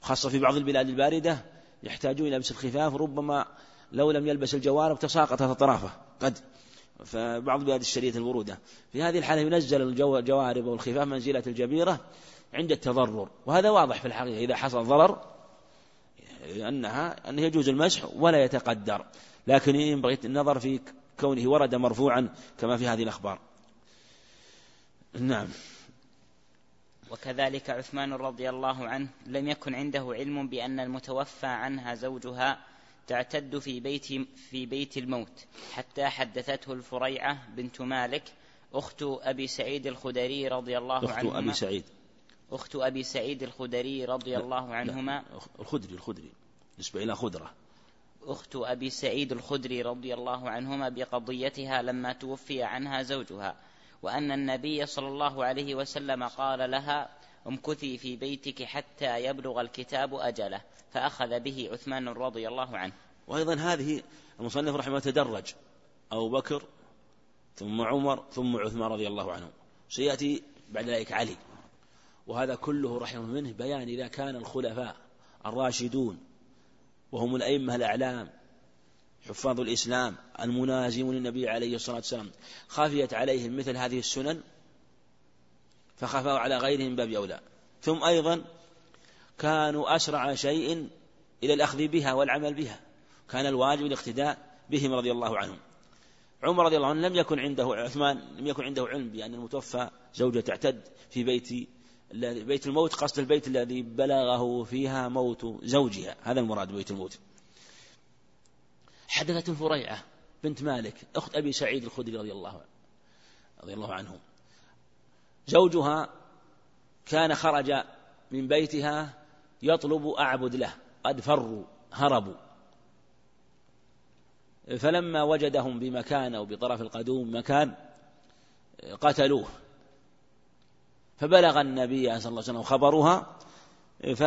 خاصة في بعض البلاد الباردة يحتاجون إلى لبس الخفاف ربما لو لم يلبس الجوارب تساقطت أطرافه قد فبعض بلاد الشريط الورودة في هذه الحالة ينزل الجوارب والخفاف منزلة الجبيرة عند التضرر. وهذا واضح في الحقيقة. إذا حصل ضرر أنها أنه يجوز المسح ولا يتقدر. لكن ينبغي النظر في كونه ورد مرفوعا كما في هذه الأخبار. نعم. وكذلك عثمان رضي الله عنه لم يكن عنده علم بأن المتوفى عنها زوجها تعتد في بيت في بيت الموت حتى حدثته الفريعة بنت مالك أخت أبي سعيد الخدري رضي الله عنهما أخت أبي سعيد. أخت أبي سعيد الخدري رضي لا الله عنهما. لا الخدري الخدري. نسبة إلى خدرة. أخت أبي سعيد الخدري رضي الله عنهما بقضيتها لما توفي عنها زوجها. وأن النبي صلى الله عليه وسلم قال لها امكثي في بيتك حتى يبلغ الكتاب أجله. فأخذ به عثمان رضي الله عنه. وأيضا هذه المصنف رحمه تدرج. أبو بكر ثم عمر ثم عثمان رضي الله عنه. سيأتي بعد ذلك علي. وهذا كله رحمه منه بيان إذا كان الخلفاء الراشدون وهم الأئمة الأعلام حفاظ الإسلام المنازمون للنبي عليه الصلاة والسلام خافيت عليهم مثل هذه السنن فخافوا على غيرهم باب أولى. ثم أيضا كانوا أسرع شيء إلى الأخذ بها والعمل بها. كان الواجب الاقتداء بهم رضي الله عنهم. عمر رضي الله عنه لم يكن عنده عثمان لم يكن عنده علم بأن المتوفى زوجة تعتد في بيت بيت الموت قصد البيت الذي بلغه فيها موت زوجها. هذا المراد بيت الموت. حدثت الفريعة بنت مالك أخت أبي سعيد الخدري رضي الله رضي الله عنه زوجها كان خرج من بيتها يطلب أعبد له قد فروا هربوا. فلما وجدهم بمكان أو بطرف القدوم مكان قتلوه. فبلغ النبي صلى الله عليه وسلم خبرها ف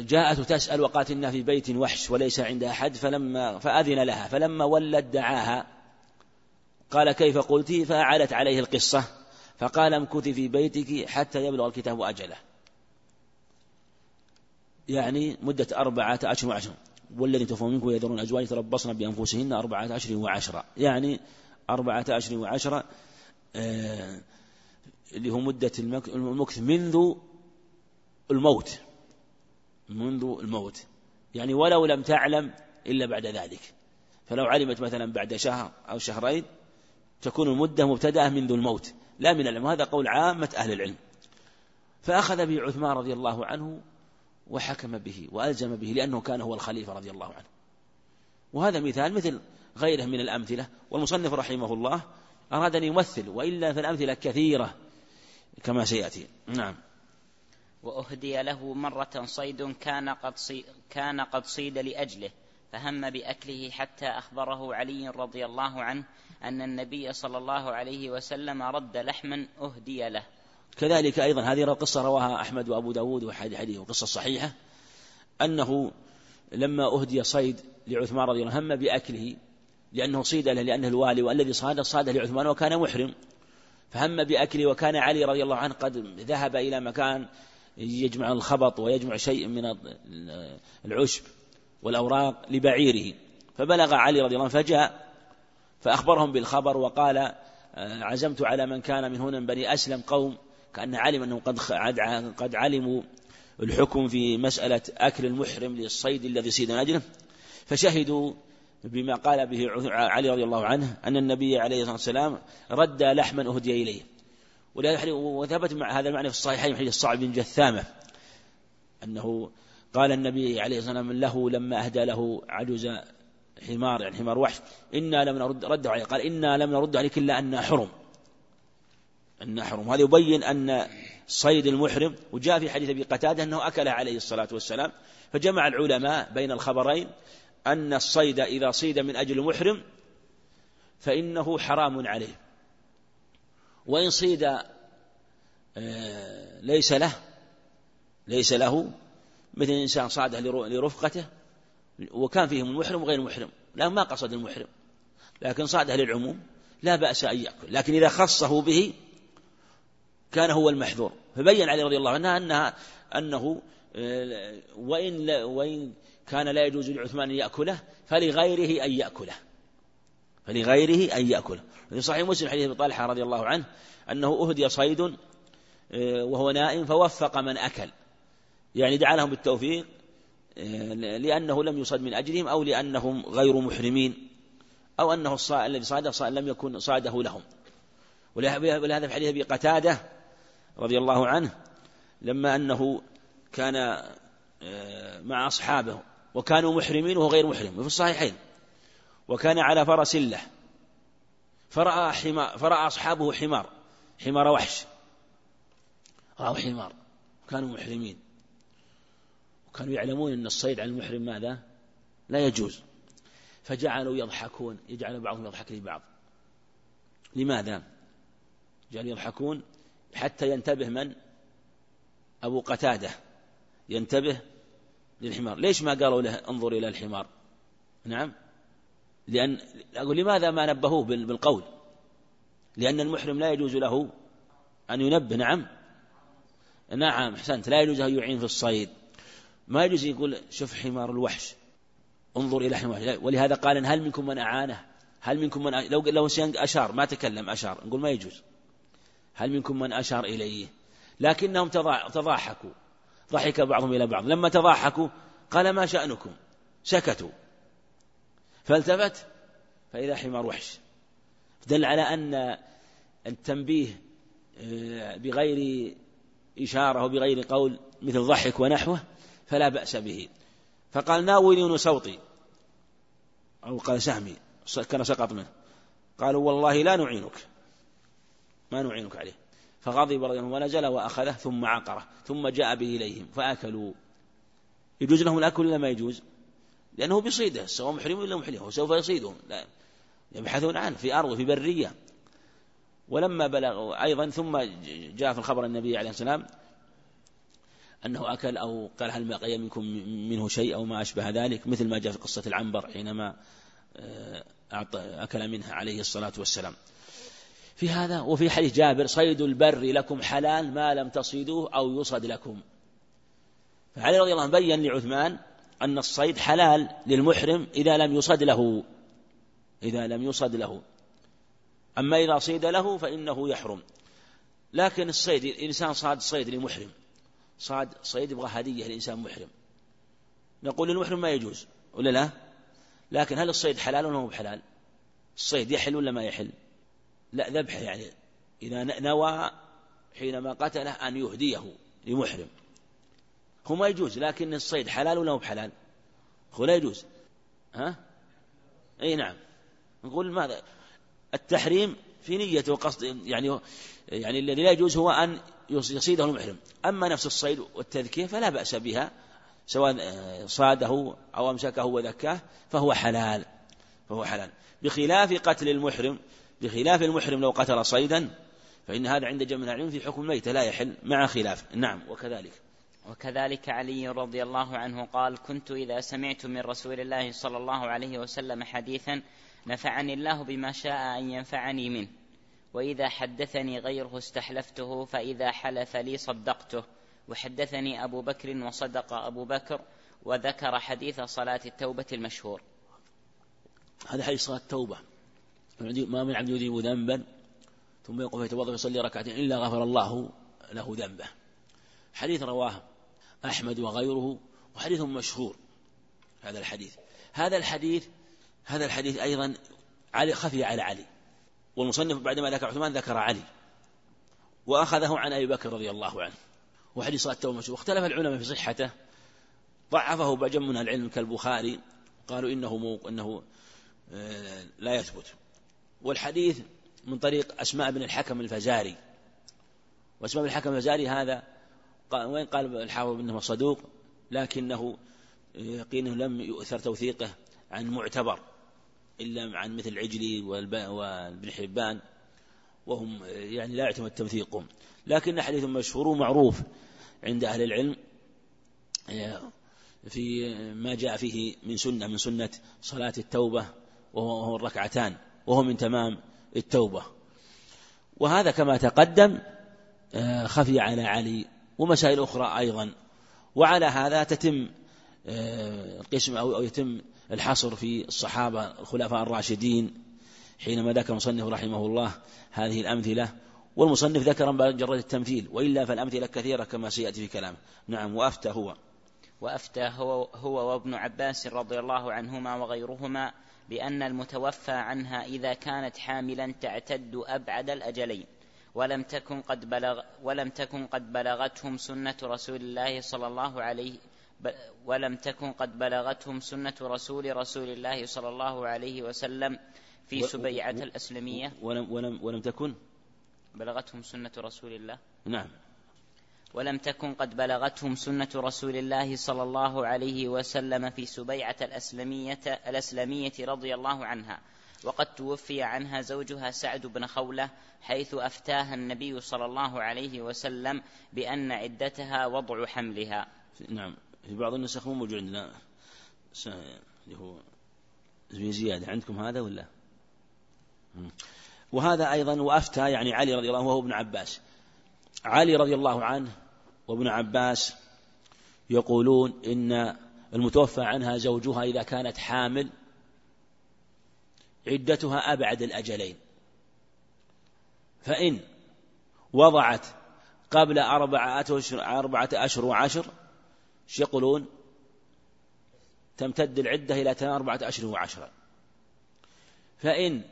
جاءت تسأل وقالت في بيت وحش وليس عندها أحد فلما فأذن لها. فلما ولت دعاها. قال كيف قلت؟ فأعادت عليه القصة. فقال امكثي في بيتك حتى يبلغ الكتاب أجله. يعني مدة أربعة أشهر وعشرة والذي توفوا منكم يذرون أزواج يتربصن بأنفسهن أربعة أشهر وعشرة. يعني أربعة أشهر وعشرة آه اللي هو مدة المكث منذ الموت. منذ الموت. يعني ولو لم تعلم إلا بعد ذلك. فلو علمت مثلا بعد شهر أو شهرين تكون المدة مبتدأة منذ الموت لا من العلم. هذا قول عامة أهل العلم. فأخذ به عثمان رضي الله عنه وحكم به وألزم به لأنه كان هو الخليفة رضي الله عنه. وهذا مثال مثل غيره من الأمثلة. والمصنف رحمه الله أراد أن يمثل وإلا فالأمثلة كثيرة كما سيأتي. نعم. وأهدي له مرة صيد كان قد صي كان قد صيد لأجله. فهم بأكله حتى أخبره علي رضي الله عنه أن النبي صلى الله عليه وسلم رد لحما أهدي له. كذلك أيضا هذه القصة رواها أحمد وأبو داود وحديث وقصة صحيحة أنه لما أهدي صيد لعثمان رضي الله عنه هم بأكله لأنه صيد له لأنه الوالي والذي صاد صاد لعثمان وكان محرم. فهم بأكله وكان علي رضي الله عنه قد ذهب إلى مكان يجمع الخبط ويجمع شيء من العشب. والأوراق لبعيره. فبلغ علي رضي الله عنه فجاء فأخبرهم بالخبر وقال عزمت على من كان من هنا من بني أسلم قوم كأن علم أنهم قد قد علموا الحكم في مسألة أكل المحرم للصيد الذي صيد من أجله. فشهدوا بما قال به علي رضي الله عنه أن النبي عليه الصلاة والسلام رد لحما أهدي إليه. وثبت مع هذا المعنى في الصحيحين حديث الصعب بن جثامة أنه قال النبي عليه الصلاة والسلام له لما أهدى له عجوز حمار يعني حمار وحش إنا لم نرد رده عليه قال إنا لم نرد عليك إلا أن حرم. أن حرم. هذا يبين أن صيد المحرم وجاء في حديث أبي قتادة أنه أكل عليه الصلاة والسلام فجمع العلماء بين الخبرين أن الصيد إذا صيد من أجل محرم فإنه حرام عليه. وإن صيد آه، ليس له ليس له مثل إنسان صاده لرفقته وكان فيهم المحرم وغير المحرم لا ما قصد المحرم لكن صاده للعموم لا بأس أن يأكل لكن إذا خصه به كان هو المحذور. فبين علي رضي الله عنه أنها أنه آه، وإن وإن كان لا يجوز لعثمان أن يأكله فلغيره أن يأكله. فلغيره أن يأكله. في صحيح مسلم حديث أبي طلحة رضي الله عنه أنه أهدي صيد آه، وهو نائم فوفق من أكل. يعني دعا لهم بالتوفيق آه، لأنه لم يصد من أجلهم أو لأنهم غير محرمين أو أنه الذي صاده لم يكن صاده لهم. ولهذا في حديث أبي قتادة رضي الله عنه لما أنه كان آه، مع أصحابه وكانوا محرمين وهو غير محرم وفي الصحيحين وكان على فرس له فرأى حمار فرأى أصحابه حمار حمار وحش رأوا حمار كانوا محرمين. وكانوا يعلمون أن الصيد على المحرم ماذا؟ لا يجوز. فجعلوا يضحكون يجعل بعضهم يضحك لبعض. لماذا؟ جعلوا يضحكون حتى ينتبه من؟ أبو قتادة. ينتبه للحمار. ليش ما قالوا له انظر إلى الحمار؟ نعم. لأن أقول لماذا ما نبهوه بالقول؟ لأن المحرم لا يجوز له أن ينبه. نعم. نعم أحسنت. لا يجوز أن يعين في الصيد. ما يجوز يقول شوف حمار الوحش انظر إلى حمار ولهذا قال هل منكم من أعانه؟ هل منكم من لو لو أشار ما تكلم أشار. نقول ما يجوز. هل منكم من أشار إليه؟ لكنهم تضاحكوا. ضحك بعضهم إلى بعض. لما تضاحكوا قال ما شأنكم؟ سكتوا. فالتفت فإذا حمار وحش. دل على أن التنبيه آه، بغير إشارة وبغير قول مثل ضحك ونحوه فلا بأس به. فقال ناولي صوتي؟ أو قال سهمي كان سقط منه. قالوا والله لا نعينك. ما نعينك عليه. فغضب رضي الله ونزل وأخذه ثم عقره ثم جاء به إليهم فأكلوا. يجوز لهم الأكل ولا ما يجوز؟ لأنه بيصيده سواء محرم ولا محرم هو سوف يصيدهم لا يبحثون عنه في أرض في برية. ولما بلغ أيضا ثم جاء في الخبر النبي عليه السلام أنه أكل أو قال هل بقي منكم منه شيء أو ما أشبه ذلك مثل ما جاء في قصة العنبر حينما آه، أكل منها عليه الصلاة والسلام. في هذا وفي حديث جابر صيد البر لكم حلال ما لم تصيدوه أو يصد لكم. فعلي رضي الله عنه بين لعثمان أن الصيد حلال للمحرم إذا لم يصد له. إذا لم يصد له. أما إذا صيد له فإنه يحرم. لكن الصيد الإنسان صاد صيد لمحرم. صاد صيد يبغى هدية لإنسان محرم. نقول للمحرم ما يجوز ولا لا؟ لكن هل الصيد حلال ولا هو بحلال؟ الصيد يحل ولا ما يحل؟ لا ذبح يعني. إذا نوى حينما قتله أن يهديه لمحرم. هو ما يجوز لكن الصيد حلال ولا هو بحلال؟ هو لا يجوز. ها؟ أي نعم. نقول ماذا؟ التحريم في نية وقصد يعني يعني الذي لا يجوز هو أن يصيده المحرم. أما نفس الصيد والتذكية فلا بأس بها سواء صاده أو أمسكه وذكاه فهو حلال فهو حلال. بخلاف قتل المحرم بخلاف المحرم لو قتل صيدا فإن هذا عند جمع العلم في حكم الميت لا يحل مع خلاف. نعم وكذلك. وكذلك علي رضي الله عنه قال كنت إذا سمعت من رسول الله صلى الله عليه وسلم حديثا نفعني الله بما شاء أن ينفعني منه. وإذا حدثني غيره استحلفته فإذا حلف لي صدقته. وحدثني أبو بكر وصدق أبو بكر وذكر حديث صلاة التوبة المشهور. هذا حديث صلاة التوبة. ما من عبد يذيب ذنبا ثم يقف يتوضأ ويصلي ركعتين إلا غفر الله له ذنبه. حديث رواه أحمد وغيره وحديث مشهور هذا الحديث. هذا الحديث هذا الحديث أيضا علي خفي على علي. والمصنف بعدما ذكر عثمان ذكر علي وأخذه عن أبي بكر رضي الله عنه وحديث صلاة التوبة مشهور واختلف العلماء في صحته ضعفه بعض من العلم كالبخاري قالوا إنه مو إنه آه، لا يثبت. والحديث من طريق أسماء بن الحكم الفزاري. وأسماء بن الحكم الفزاري هذا وين قال الحافظ إنه صدوق؟ لكنه يقينه لم يؤثر توثيقه عن معتبر. إلا عن مثل العجلي وابن حبان وهم يعني لا يعتمد توثيقهم. لكن حديث مشهور ومعروف عند أهل العلم في ما جاء فيه من سنة من سنة صلاة التوبة وهو الركعتان وهو من تمام التوبة. وهذا كما تقدم آه، خفي على علي ومسائل أخرى أيضا. وعلى هذا تتم القسم أو يتم الحصر في الصحابة الخلفاء الراشدين حينما ذكر المصنف رحمه الله هذه الأمثلة والمصنف ذكر مجرد التمثيل وإلا فالأمثلة كثيرة كما سيأتي في كلامه. نعم وأفتى هو. وأفتى هو, هو وابن عباس رضي الله عنهما وغيرهما بأن المتوفى عنها إذا كانت حاملا تعتد أبعد الأجلين ولم تكن قد بلغ ولم تكن قد بلغتهم سنة رسول الله صلى الله عليه ولم تكن قد بلغتهم سنة رسول رسول الله صلى الله عليه وسلم في سبيعة الأسلمية. ولم ولم ولم تكن؟ بلغتهم سنة رسول الله. نعم. ولم تكن قد بلغتهم سنة رسول الله صلى الله عليه وسلم في سبيعة الأسلمية الأسلمية رضي الله عنها. وقد توفي عنها زوجها سعد بن خولة حيث أفتاها النبي صلى الله عليه وسلم بأن عدتها وضع حملها. نعم. في بعض النسخ مو موجود عندنا. اللي هو في زيادة عندكم هذا ولا؟ وهذا أيضا وأفتى يعني علي رضي الله عنه وهو ابن عباس. علي رضي الله عنه وابن عباس يقولون إن المتوفى عنها زوجها إذا كانت حامل عدتها أبعد الأجلين. فإن وضعت قبل أربعة أشهر وعشر إيش يقولون؟ تمتد العدة إلى أربعة أشهر وعشرة. فإن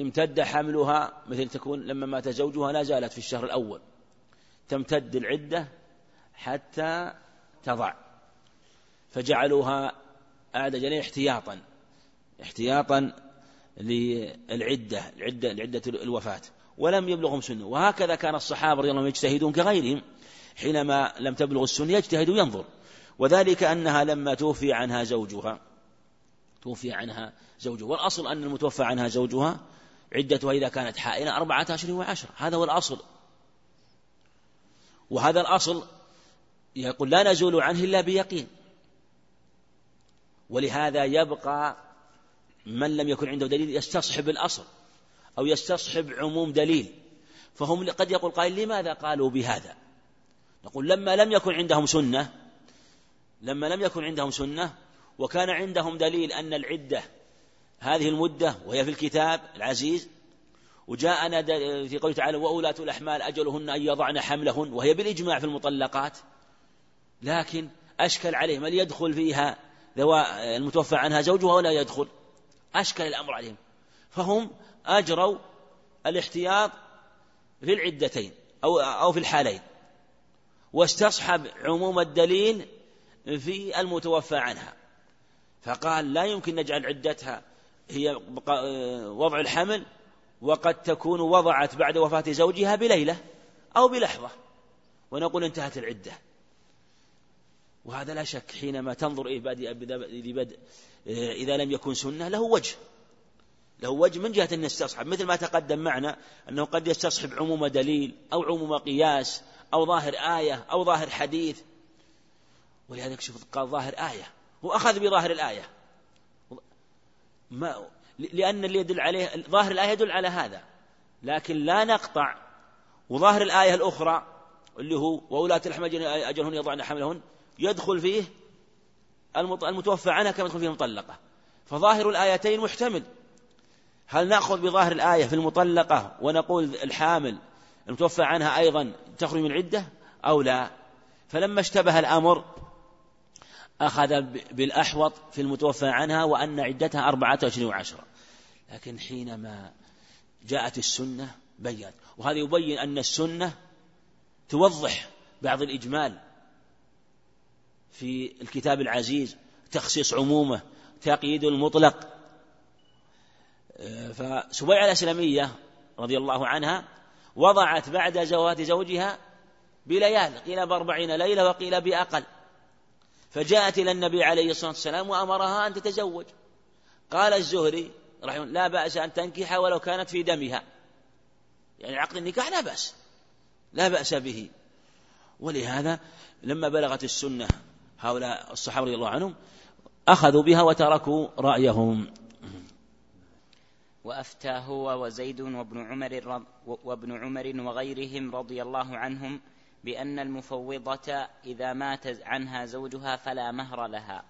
امتد حملها مثل تكون لما مات زوجها لا زالت في الشهر الأول. تمتد العدة حتى تضع. فجعلوها أعد جليل احتياطا. احتياطا للعدة العدة لعدة الوفاة. ولم يبلغهم سنة وهكذا كان الصحابة رضي الله عنهم يجتهدون كغيرهم. حينما لم تبلغ السنة يجتهد وينظر. وذلك أنها لما توفي عنها زوجها. توفي عنها زوجها. والأصل أن المتوفى عنها زوجها عدتها إذا كانت حائلة أربعة أشهر وعشرة. هذا هو الأصل. وهذا الأصل يقول لا نزول عنه إلا بيقين. ولهذا يبقى من لم يكن عنده دليل يستصحب الأصل أو يستصحب عموم دليل. فهم قد يقول قائل لماذا قالوا بهذا؟ نقول لما لم يكن عندهم سنة لما لم يكن عندهم سنة وكان عندهم دليل أن العدة هذه المدة وهي في الكتاب العزيز وجاءنا في قوله تعالى وأولاة الأحمال أجلهن أن يضعن حملهن وهي بالإجماع في المطلقات. لكن أشكل عليهم هل يدخل فيها المتوفى عنها زوجها ولا يدخل؟ أشكل الأمر عليهم. فهم أجروا الاحتياط في العدتين أو أو في الحالين. واستصحب عموم الدليل في المتوفى عنها. فقال لا يمكن نجعل عدتها هي وضع الحمل وقد تكون وضعت بعد وفاة زوجها بليلة أو بلحظة ونقول انتهت العدة. وهذا لا شك حينما تنظر إيه إذا لم يكن سنة له وجه. له وجه من جهة أن يستصحب. مثل ما تقدم معنا أنه قد يستصحب عموم دليل أو عموم قياس أو ظاهر آية أو ظاهر حديث ولهذا شوف قال ظاهر آية. وأخذ بظاهر الآية. ما لأن اللي يدل عليه ظاهر الآية يدل على هذا. لكن لا نقطع وظاهر الآية الأخرى اللي هو وولاة الأحمال أجلهن يضعن حملهن يدخل فيه المتوفى عنها كما يدخل فيه المطلقة. فظاهر الآيتين محتمل. هل نأخذ بظاهر الآية في المطلقة ونقول الحامل المتوفى عنها أيضا تخرج من عدة أو لا؟ فلما اشتبه الأمر أخذ بالأحوط في المتوفى عنها وأن عدتها أربعة أشهر وعشرة لكن حينما جاءت السنة بيّنت. وهذا يبين أن السنة توضح بعض الإجمال في الكتاب العزيز تخصيص عمومه تقييد المطلق. فسبيعة الأسلمية رضي الله عنها وضعت بعد زواج زوجها بليال قيل بأربعين ليلة وقيل بأقل. فجاءت إلى النبي عليه الصلاة والسلام وأمرها أن تتزوج. قال الزهري رحمه لا بأس أن تنكح ولو كانت في دمها. يعني عقد النكاح لا بأس. لا بأس به. ولهذا لما بلغت السنة هؤلاء الصحابة رضي الله عنهم أخذوا بها وتركوا رأيهم. وأفتى هو وزيد وابن عمر وابن عمر وغيرهم رضي الله عنهم بأن المفوضة إذا مات عنها زوجها فلا مهر لها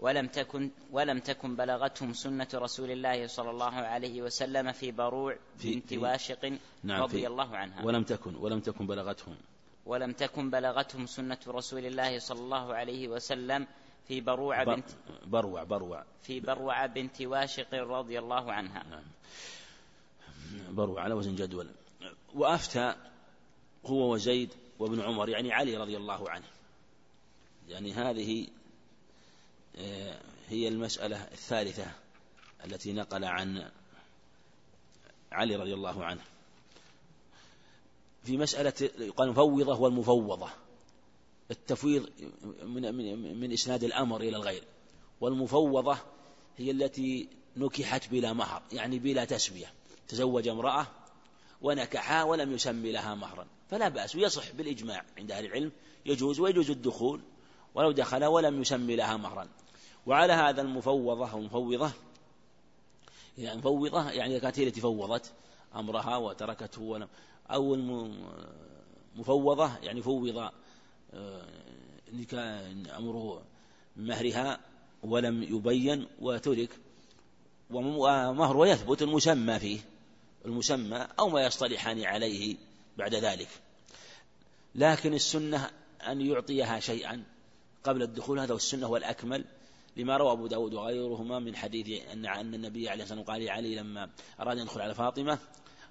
ولم تكن ولم تكن بلغتهم سنة رسول الله صلى الله عليه وسلم في بروع بنت واشق نعم رضي الله عنها. ولم تكن ولم تكن بلغتهم. ولم تكن بلغتهم سنة رسول الله صلى الله عليه وسلم في بروع بنت بروع بروع. في بروع بنت واشق رضي الله عنها. نعم. بروع على وزن جدول. وأفتى هو وزيد وابن عمر يعني علي رضي الله عنه. يعني هذه آه، هي المسألة الثالثة التي نقل عن علي رضي الله عنه. في مسألة يقال المفوضة والمفوضة. التفويض من, من, من إسناد الأمر إلى الغير. والمفوضة هي التي نكحت بلا مهر يعني بلا تسوية تزوج امرأة ونكحها ولم يسمي لها مهرا. فلا بأس ويصح بالإجماع عند أهل العلم يجوز ويجوز الدخول ولو دخل ولم يسمي لها مهرا. وعلى هذا المفوضة أو المفوضة يعني مفوضة يعني كانت هي التي فوضت أمرها وتركته ولم أو المفوضة يعني فوض آه، أمره مهرها ولم يبين وترك ومهر يثبت المسمى فيه المسمى أو ما يصطلحان عليه. بعد ذلك. لكن السنة أن يعطيها شيئا قبل الدخول هذا السنة والأكمل لما روى أبو داود وغيرهما من حديث أن أن النبي عليه الصلاة والسلام قال لعلي لما أراد أن يدخل على فاطمة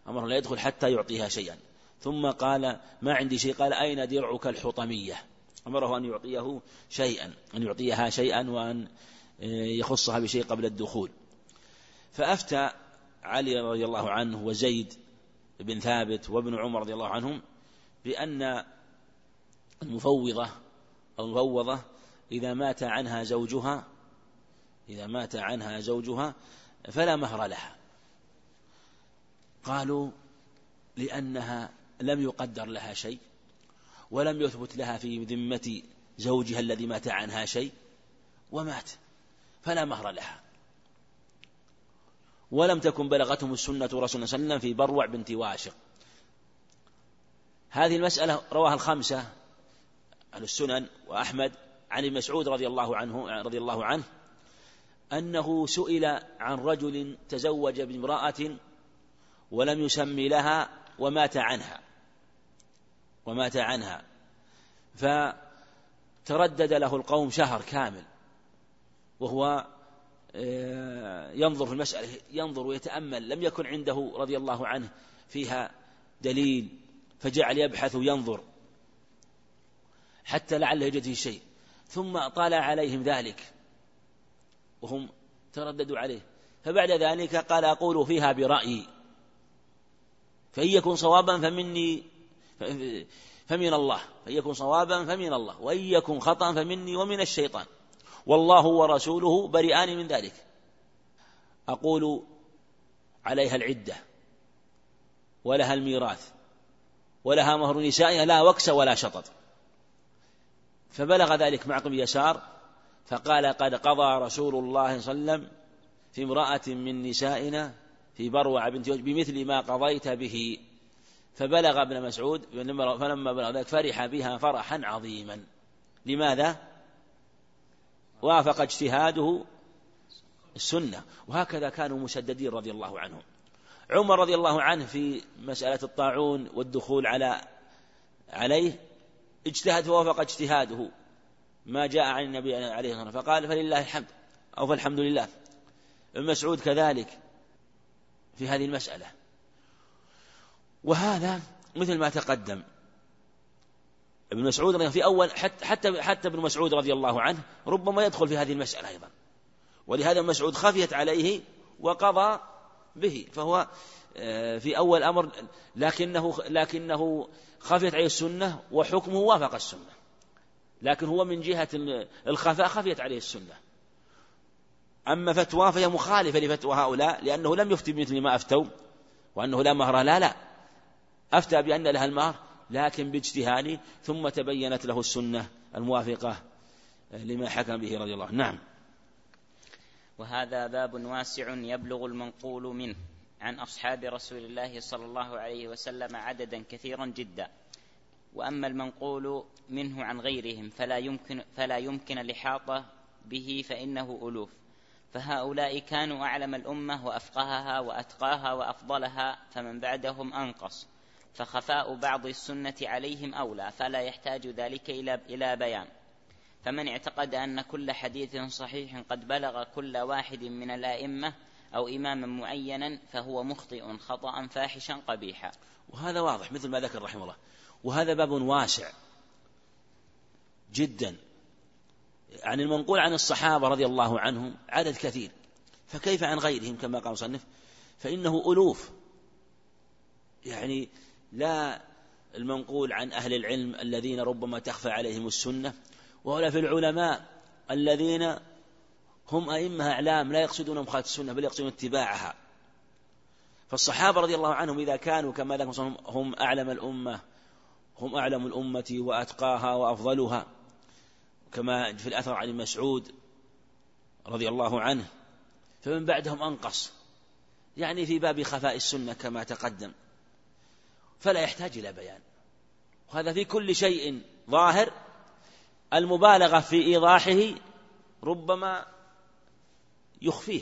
أمره لا يدخل حتى يعطيها شيئا. ثم قال ما عندي شيء قال أين درعك الحطمية؟ أمره أن يعطيه شيئا أن يعطيها شيئا وأن يخصها بشيء قبل الدخول. فأفتى علي رضي الله عنه وزيد بن ثابت وابن عمر رضي الله عنهم بأن المفوضة المفوضة إذا مات عنها زوجها إذا مات عنها زوجها فلا مهر لها. قالوا لأنها لم يقدر لها شيء ولم يثبت لها في ذمة زوجها الذي مات عنها شيء ومات فلا مهر لها. ولم تكن بلغتهم السنة رسول الله صلى الله عليه وسلم في بروع بنت واشق. هذه المسألة رواها الخمسة عن السنن وأحمد عن ابن مسعود رضي الله عنه رضي الله عنه أنه سئل عن رجل تزوج بامرأة ولم يسمي لها ومات عنها ومات عنها. فتردد له القوم شهر كامل وهو ينظر في المسألة ينظر ويتأمل لم يكن عنده رضي الله عنه فيها دليل فجعل يبحث وينظر حتى لعله يجد فيه شيء. ثم طالع عليهم ذلك وهم ترددوا عليه. فبعد ذلك قال أقول فيها برأيي. فإن يكن صوابا فمني فمن الله. فإن يكن صوابا فمن الله. وإن يكن خطأ فمني ومن الشيطان. والله ورسوله بريئان من ذلك. أقول عليها العدة ولها الميراث ولها مهر نسائها لا وكس ولا شطط. فبلغ ذلك معقم يسار فقال قد قضى رسول الله صلى الله عليه وسلم في امرأة من نسائنا في بروع بنت بمثل ما قضيت به. فبلغ ابن مسعود فلما بلغ ذلك فرح بها فرحا عظيما. لماذا؟ وافق اجتهاده السنة. وهكذا كانوا مسددين رضي الله عنهم. عمر رضي الله عنه في مسألة الطاعون والدخول على عليه اجتهد ووافق اجتهاده. ما جاء عن النبي عليه الصلاة والسلام فقال فلله الحمد أو فالحمد لله. ابن مسعود كذلك في هذه المسألة. وهذا مثل ما تقدم. ابن مسعود في أول حتى حتى حتى ابن مسعود رضي الله عنه ربما يدخل في هذه المسألة أيضا. ولهذا ابن مسعود خفيت عليه وقضى به فهو آه، في أول أمر لكنه لكنه خفيت عليه السنة وحكمه وافق السنة. لكن هو من جهة الخفاء خفيت عليه السنة. أما فتوى فهي مخالفة لفتوى هؤلاء لأنه لم يفتي بمثل ما أفتوا وأنه لا مهر لا لا. أفتى بأن لها المهر لكن باجتهاد ثم تبينت له السنة الموافقة لما حكم به رضي الله عنه. نعم. وهذا باب واسع يبلغ المنقول منه عن أصحاب رسول الله صلى الله عليه وسلم عددا كثيرا جدا. وأما المنقول منه عن غيرهم فلا يمكن فلا يمكن الإحاطة به فإنه ألوف. فهؤلاء كانوا أعلم الأمة وأفقهها وأتقاها وأفضلها فمن بعدهم أنقص. فخفاء بعض السنة عليهم أولى فلا يحتاج ذلك إلى بيان. فمن اعتقد أن كل حديث صحيح قد بلغ كل واحد من الأئمة أو إماما معينا فهو مخطئ خطأ فاحشا قبيحا. وهذا واضح مثل ما ذكر رحمه الله. وهذا باب واسع جدا. عن المنقول عن الصحابة رضي الله عنهم عدد كثير. فكيف عن غيرهم كما قال مصنف فإنه ألوف. يعني لا المنقول عن أهل العلم الذين ربما تخفى عليهم السنة ولا في العلماء الذين هم أئمة أعلام لا يقصدون مخالفة السنة بل يقصدون اتباعها. فالصحابة رضي الله عنهم إذا كانوا كما ذكر هم أعلم الأمة هم أعلم الأمة وأتقاها وأفضلها كما في الأثر عن مسعود رضي الله عنه فمن بعدهم أنقص يعني في باب خفاء السنة كما تقدم. فلا يحتاج إلى بيان. وهذا في كل شيء ظاهر. المبالغة في إيضاحه ربما يخفيه.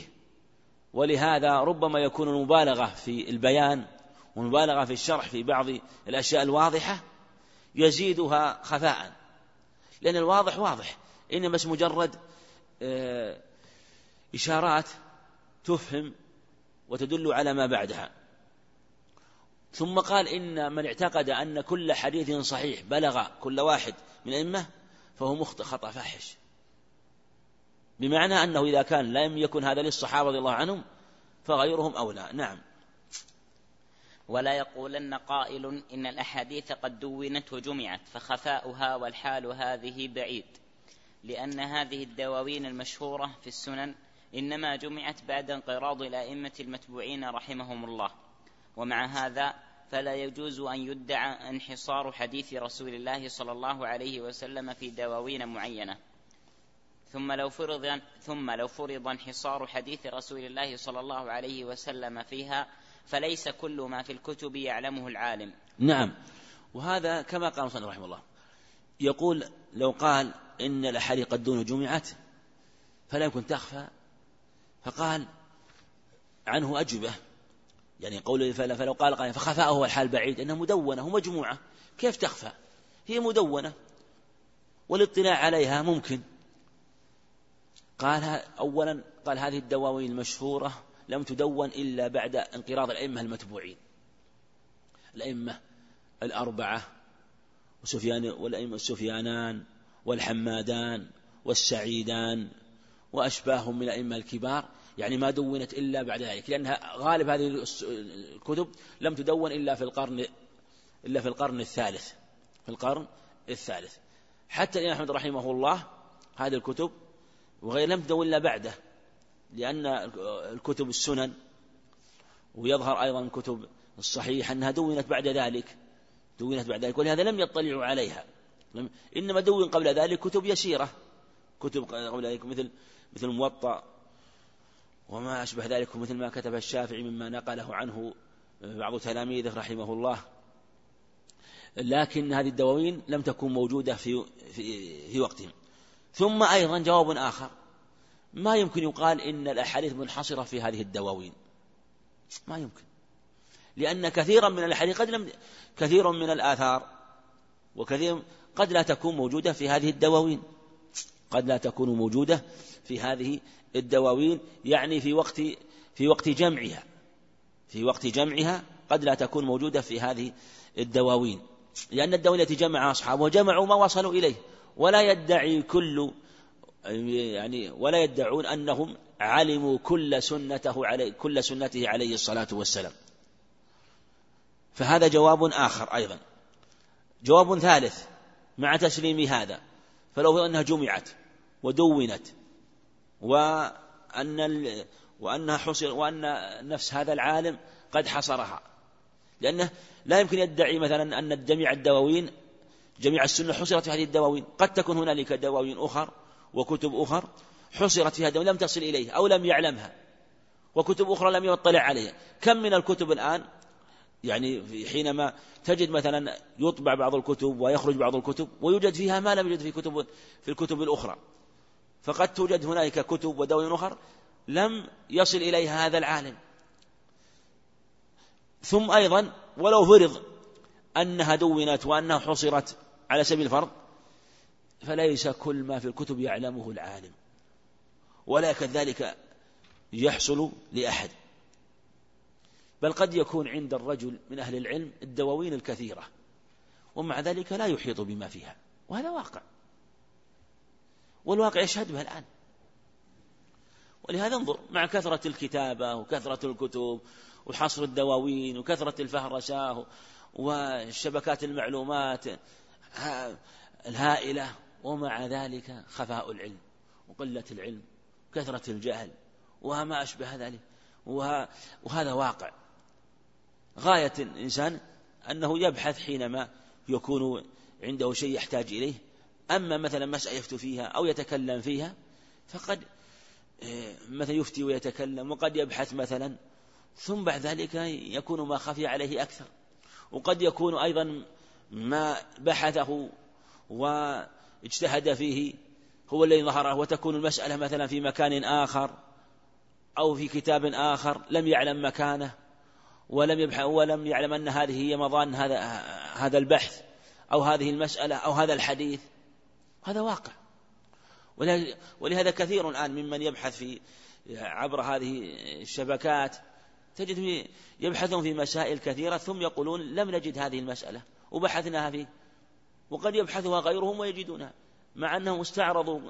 ولهذا ربما يكون المبالغة في البيان والمبالغة في الشرح في بعض الأشياء الواضحة يزيدها خفاء. لأن الواضح واضح. إنما بس مجرد آه، إشارات تفهم وتدل على ما بعدها. ثم قال إن من اعتقد أن كل حديث صحيح بلغ كل واحد من الأئمة فهو مخطئ خطأ فاحش. بمعنى أنه إذا كان لم يكن هذا للصحابة رضي الله عنهم فغيرهم أولى. نعم. ولا يقولن قائل إن الأحاديث قد دونت وجمعت فخفاؤها والحال هذه بعيد. لأن هذه الدواوين المشهورة في السنن إنما جمعت بعد انقراض الأئمة المتبوعين رحمهم الله. ومع هذا فلا يجوز أن يدعى انحصار حديث رسول الله صلى الله عليه وسلم في دواوين معينة. ثم لو فرض ثم لو فرض انحصار حديث رسول الله صلى الله عليه وسلم فيها فليس كل ما في الكتب يعلمه العالم. نعم. وهذا كما قال مصنف رحمه الله. يقول لو قال إن الأحاديث قد دون جمعت فلا يمكن تخفى. فقال عنه أجوبة. يعني قول فلو قال قال فخفاءه الحال بعيد أنها مدونة ومجموعة كيف تخفى؟ هي مدونة. والاطلاع عليها ممكن. قال أولا قال هذه الدواوين المشهورة لم تدون إلا بعد انقراض الأئمة المتبوعين. الأئمة الأربعة وسفيان والأئمة السفيانان والحمادان والسعيدان وأشباههم من الأئمة الكبار. يعني ما دونت إلا بعد ذلك لأنها غالب هذه الكتب لم تدون إلا في القرن إلا في القرن الثالث في القرن الثالث. حتى الإمام أحمد رحمه الله هذه الكتب وغير لم تدون إلا بعده لأن الكتب السنن ويظهر أيضا الكتب الصحيحة أنها دونت بعد ذلك دونت بعد ذلك ولهذا لم يطلعوا عليها. إنما دون قبل ذلك كتب يسيرة كتب قبل ذلك مثل مثل الموطأ وما أشبه ذلك مثل ما كتب الشافعي مما نقله عنه بعض تلاميذه رحمه الله. لكن هذه الدواوين لم تكن موجودة في في, في وقتهم. ثم أيضا جواب آخر. ما يمكن يقال إن الأحاديث منحصرة في هذه الدواوين. ما يمكن. لأن كثيرا من الأحاديث قد لم كثير من الآثار وكثير قد لا تكون موجودة في هذه الدواوين. قد لا تكون موجودة في هذه الدواوين يعني في وقت في وقت جمعها. في وقت جمعها قد لا تكون موجودة في هذه الدواوين. لأن الدواوين التي جمع أصحابه جمعوا ما وصلوا إليه. ولا يدعي كل يعني ولا يدعون أنهم علموا كل سنته عليه كل سنته عليه الصلاة والسلام. فهذا جواب آخر أيضا. جواب ثالث مع تسليم هذا. فلو أنها جمعت ودونت وأن وأنها حصر وأن نفس هذا العالم قد حصرها. لأنه لا يمكن يدعي مثلا أن جميع الدواوين جميع السنة حصرت في هذه الدواوين. قد تكون هنالك دواوين أخر وكتب أخر حصرت فيها الدواوين لم تصل إليه أو لم يعلمها وكتب أخرى لم يطلع عليها. كم من الكتب الآن؟ يعني حينما تجد مثلا يطبع بعض الكتب ويخرج بعض الكتب ويوجد فيها ما لم يوجد في كتب في الكتب الأخرى. فقد توجد هنالك كتب ودواوين أخرى لم يصل إليها هذا العالم. ثم أيضا ولو فرض أنها دونت وأنها حصرت على سبيل الفرض فليس كل ما في الكتب يعلمه العالم ولا كذلك يحصل لأحد. بل قد يكون عند الرجل من أهل العلم الدواوين الكثيرة ومع ذلك لا يحيط بما فيها وهذا واقع. والواقع يشهد به الآن. ولهذا انظر مع كثرة الكتابة وكثرة الكتب وحصر الدواوين وكثرة الفهرسة وشبكات المعلومات الهائلة ومع ذلك خفاء العلم وقلة العلم كثرة الجهل وما أشبه ذلك. وهذا واقع. غاية الإنسان أنه يبحث حينما يكون عنده شيء يحتاج إليه أما مثلا مسألة يفتي فيها أو يتكلم فيها فقد آه، مثلا يفتي ويتكلم وقد يبحث مثلا ثم بعد ذلك يكون ما خفي عليه أكثر. وقد يكون أيضا ما بحثه واجتهد فيه هو الذي ظهره وتكون المسألة مثلا في مكان آخر أو في كتاب آخر لم يعلم مكانه ولم يبحث ولم يعلم أن هذه هي مظان هذا هذا البحث أو هذه المسألة أو هذا الحديث. هذا واقع. ولهذا كثير الآن ممن يبحث في عبر هذه الشبكات تجد يبحثون في مسائل كثيرة ثم يقولون لم نجد هذه المسألة وبحثناها فيه. وقد يبحثها غيرهم ويجدونها مع أنهم استعرضوا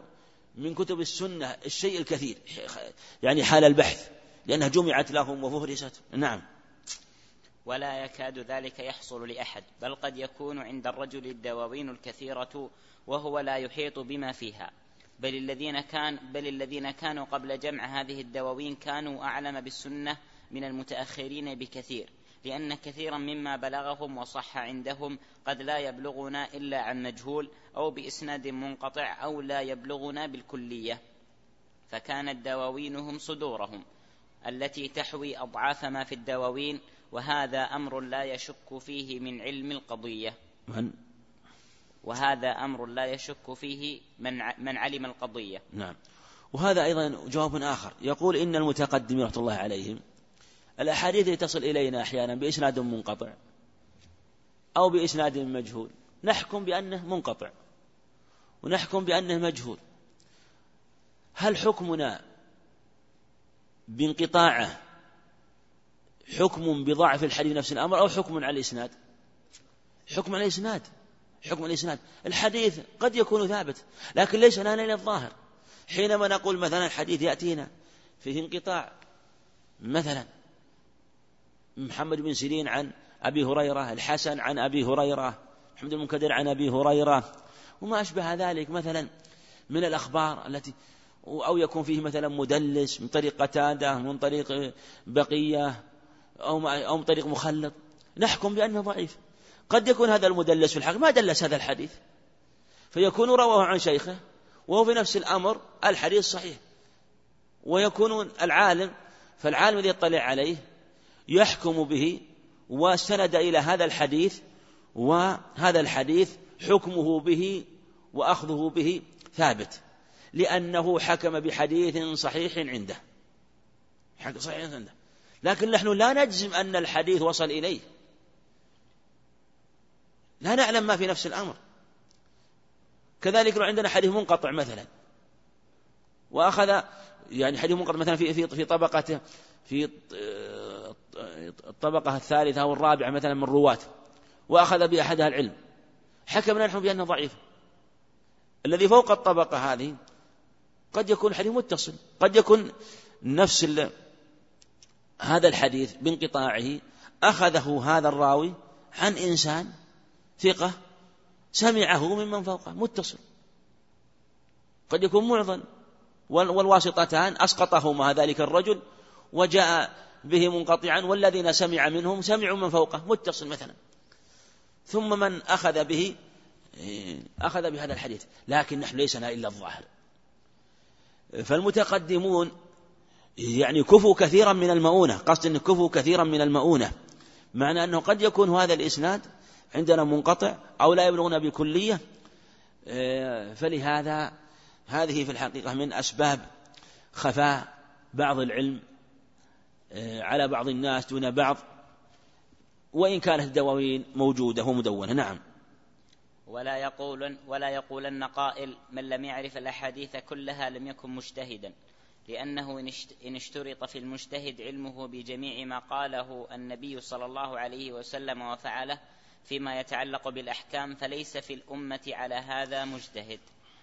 من كتب السنة الشيء الكثير يعني حال البحث لأنها جمعت لهم وفهرست. نعم. ولا يكاد ذلك يحصل لأحد بل قد يكون عند الرجل الدواوين الكثيرة وهو لا يحيط بما فيها. بل الذين كان بل الذين كانوا قبل جمع هذه الدواوين كانوا أعلم بالسنة من المتأخرين بكثير لأن كثيرا مما بلغهم وصح عندهم قد لا يبلغنا إلا عن مجهول أو بإسناد منقطع أو لا يبلغنا بالكلية. فكانت دواوينهم صدورهم التي تحوي أضعاف ما في الدواوين وهذا أمر لا يشك فيه من علم القضية. من؟ وهذا أمر لا يشك فيه من من علم القضية. نعم. وهذا أيضا جواب آخر. يقول إن المتقدمين رحمة الله عليهم الأحاديث تصل إلينا أحيانا بإسناد منقطع أو بإسناد مجهول. نحكم بأنه منقطع ونحكم بأنه مجهول. هل حكمنا بانقطاعه حكم بضعف الحديث نفس الأمر أو حكم على الإسناد؟ حكم على الإسناد. حكم الإسناد. الحديث قد يكون ثابت لكن ليس لنا إلى الظاهر. حينما نقول مثلا الحديث يأتينا فيه انقطاع مثلا محمد بن سيرين عن أبي هريرة الحسن عن أبي هريرة محمد المنكدر عن أبي هريرة وما أشبه ذلك مثلا من الأخبار التي أو يكون فيه مثلا مدلس من طريق قتادة من طريق بقية أو أو من طريق مخلط. نحكم بأنه ضعيف. قد يكون هذا المدلس في الحق ما دلس هذا الحديث. فيكون رواه عن شيخه وهو في نفس الأمر الحديث صحيح. ويكون العالم فالعالم الذي يطلع عليه يحكم به واستند إلى هذا الحديث وهذا الحديث حكمه به وأخذه به ثابت. لأنه حكم بحديث صحيح عنده. صحيح عنده. لكن نحن لا نجزم أن الحديث وصل إليه. لا نعلم ما في نفس الأمر. كذلك لو عندنا حديث منقطع مثلا وأخذ يعني حديث منقطع مثلا في في في طبقة في الطبقة الثالثة أو الرابعة مثلا من رواة وأخذ بأحدها العلم. حكمنا نحن بأنه ضعيف. الذي فوق الطبقة هذه قد يكون الحديث متصل قد يكون نفس هذا الحديث بانقطاعه أخذه هذا الراوي عن إنسان ثقة سمعه ممن فوقه متصل. قد يكون معضل والواسطتان أسقطهما ذلك الرجل وجاء به منقطعا والذين سمع منهم سمعوا من فوقه متصل مثلا. ثم من أخذ به أخذ بهذا الحديث. لكن نحن ليس لنا إلا الظاهر. فالمتقدمون يعني كفوا كثيرا من المؤونة. قصد أن كفوا كثيرا من المؤونة. معنى أنه قد يكون هذا الإسناد عندنا منقطع أو لا يبلغنا بكلية فلهذا هذه في الحقيقة من أسباب خفاء بعض العلم على بعض الناس دون بعض وإن كانت الدواوين موجودة ومدونة. نعم. ولا يقول ولا يقولن قائل من لم يعرف الأحاديث كلها لم يكن مجتهدا لأنه إن اشترط في المجتهد علمه بجميع ما قاله النبي صلى الله عليه وسلم وفعله فيما يتعلق بالأحكام فليس في الأمة على هذا مجتهد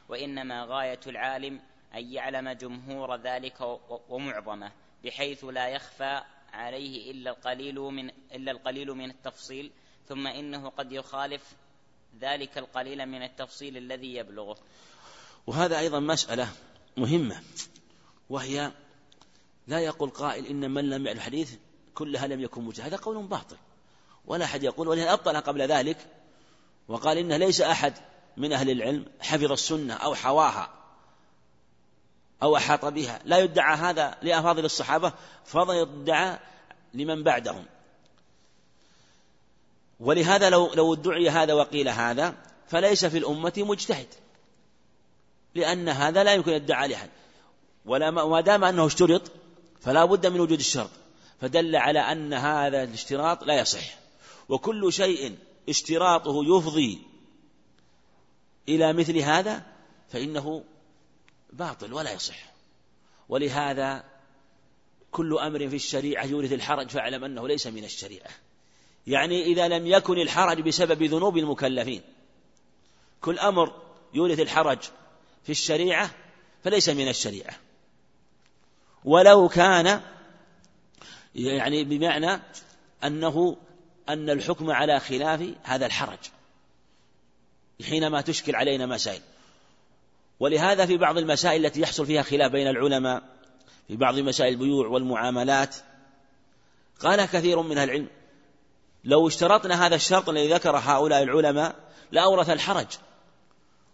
وإنما غاية العالم أن يعلم جمهور ذلك ومعظمه بحيث لا يخفى عليه إلا القليل من إلا القليل من التفصيل ثم إنه قد يخالف ذلك القليل من التفصيل الذي يبلغه. وهذا أيضا مسألة مهمة وهي لا يقول قائل إن من لم يعرف الحديث كلها لم يكن مجتهد هذا قول باطل. ولا أحد يقول ولهذا أبطل قبل ذلك وقال إنه ليس أحد من أهل العلم حفظ السنة أو حواها أو أحاط بها. لا يدعى هذا لأفاضل الصحابة فضل يدعى لمن بعدهم. ولهذا لو لو ادعي هذا وقيل هذا فليس في الأمة مجتهد لأن هذا لا يمكن يدعى لأحد. ولا دام أنه اشترط فلا بد من وجود الشرط. فدل على أن هذا الاشتراط لا يصح. وكل شيء اشتراطه يفضي إلى مثل هذا فإنه باطل ولا يصح. ولهذا كل أمر في الشريعة يورث الحرج فاعلم أنه ليس من الشريعة. يعني إذا لم يكن الحرج بسبب ذنوب المكلفين كل أمر يورث الحرج في الشريعة فليس من الشريعة. ولو كان يعني بمعنى أنه أن الحكم على خلاف هذا الحرج حينما تشكل علينا مسائل. ولهذا في بعض المسائل التي يحصل فيها خلاف بين العلماء في بعض مسائل البيوع والمعاملات قال كثير من العلم لو اشترطنا هذا الشرط الذي ذكر هؤلاء العلماء لأورث الحرج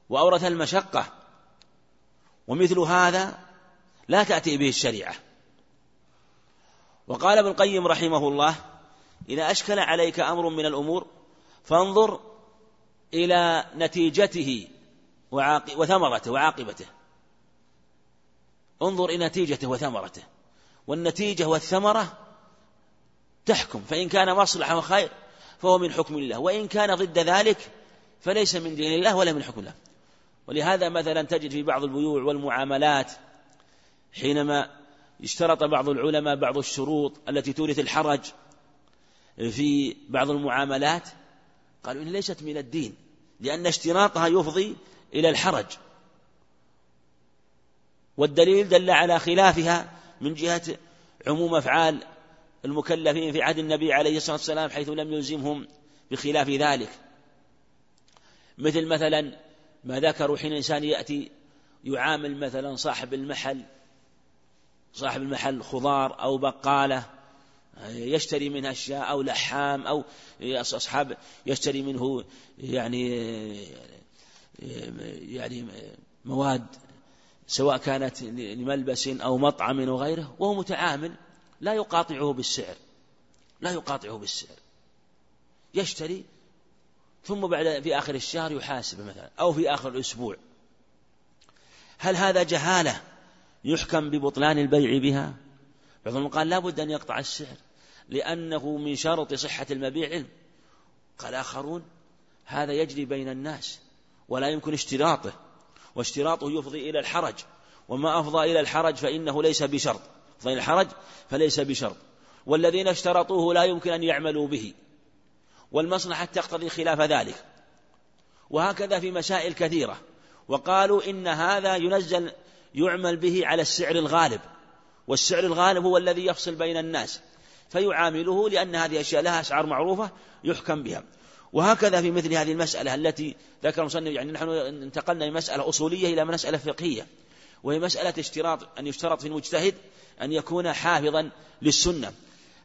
وأورث المشقة ومثل هذا لا تأتي به الشريعة. وقال ابن القيم رحمه الله إذا أشكل عليك أمر من الأمور فانظر إلى نتيجته وثمرته وعاقبته. انظر إلى نتيجته وثمرته. والنتيجة والثمرة تحكم فإن كان مصلحة وخير فهو من حكم الله وإن كان ضد ذلك فليس من دين الله ولا من حكم الله. ولهذا مثلا تجد في بعض البيوع والمعاملات حينما اشترط بعض العلماء بعض الشروط التي تورث الحرج في بعض المعاملات قالوا إن ليست من الدين لأن اشتراطها يفضي إلى الحرج. والدليل دل على خلافها من جهة عموم أفعال المكلفين في عهد النبي عليه الصلاة والسلام حيث لم يلزمهم بخلاف ذلك. مثل مثلا ما ذكروا حين الإنسان يأتي يعامل مثلا صاحب المحل صاحب المحل خضار أو بقالة يشتري منها أشياء أو لحام أو أصحاب يشتري منه يعني يعني مواد سواء كانت لملبس أو مطعم وغيره وهو متعامل لا يقاطعه بالسعر لا يقاطعه بالسعر. يشتري ثم بعد في آخر الشهر يحاسب مثلا أو في آخر الأسبوع. هل هذا جهالة يحكم ببطلان البيع بها؟ بعضهم قال لا بد أن يقطع السعر. لأنه من شرط صحة المبيع علم. قال آخرون هذا يجري بين الناس ولا يمكن اشتراطه واشتراطه يفضي إلى الحرج. وما أفضى إلى الحرج فإنه ليس بشرط. إلى الحرج فليس بشرط. والذين اشترطوه لا يمكن أن يعملوا به. والمصلحة تقتضي خلاف ذلك. وهكذا في مسائل كثيرة. وقالوا إن هذا ينزل يعمل به على السعر الغالب. والسعر الغالب هو الذي يفصل بين الناس. فيعامله لأن هذه أشياء لها أسعار معروفة يحكم بها. وهكذا في مثل هذه المسألة التي ذكر المصنف يعني نحن انتقلنا من مسألة أصولية إلى مسألة فقهية وهي مسألة اشتراط أن يشترط في المجتهد أن يكون حافظا للسنة.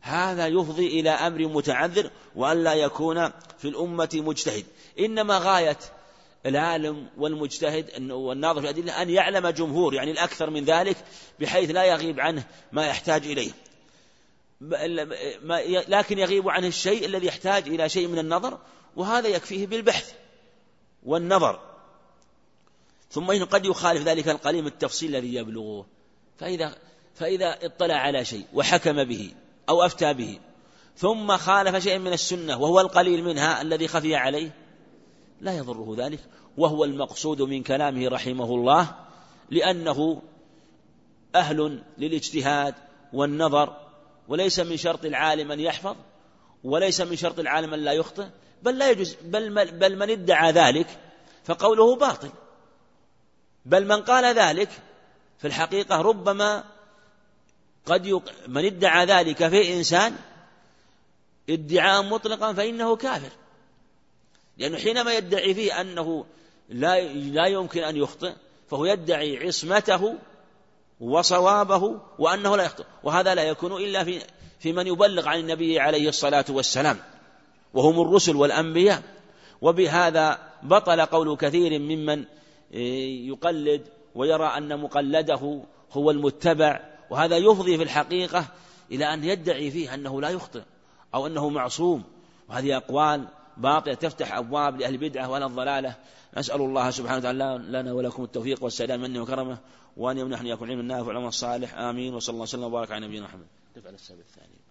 هذا يفضي إلى أمر متعذر وأن لا يكون في الأمة مجتهد. إنما غاية العالم والمجتهد والناظر في الأدلة أن يعلم جمهور يعني الأكثر من ذلك بحيث لا يغيب عنه ما يحتاج إليه. لكن يغيب عنه الشيء الذي يحتاج إلى شيء من النظر وهذا يكفيه بالبحث والنظر. ثم إنه قد يخالف ذلك القليل التفصيل الذي يبلغه. فإذا فإذا اطلع على شيء وحكم به أو أفتى به ثم خالف شيئا من السنة وهو القليل منها الذي خفي عليه لا يضره ذلك. وهو المقصود من كلامه رحمه الله لأنه أهل للاجتهاد والنظر وليس من شرط العالم أن يحفظ وليس من شرط العالم أن لا يخطئ بل لا يجوز بل, بل من ادعى ذلك فقوله باطل. بل من قال ذلك في الحقيقة ربما قد يق... من ادعى ذلك في إنسان ادعاء مطلقا فإنه كافر. لأنه حينما يدعي فيه أنه لا لا يمكن أن يخطئ فهو يدعي عصمته وصوابه وأنه لا يخطئ. وهذا لا يكون إلا في في من يبلغ عن النبي عليه الصلاة والسلام. وهم الرسل والأنبياء. وبهذا بطل قول كثير ممن يقلد ويرى أن مقلده هو المتبع. وهذا يفضي في الحقيقة إلى أن يدعي فيه أنه لا يخطئ أو أنه معصوم. وهذه أقوال باطلة تفتح أبواب لأهل البدعة وأهل الضلالة. نسأل الله سبحانه وتعالى لنا ولكم التوفيق والسلام منه وكرمه وأن يمنحني يكون علم النافع والعمل الصالح. آمين وصلى الله وسلم وبارك على نبينا محمد. تفعل السبب الثاني.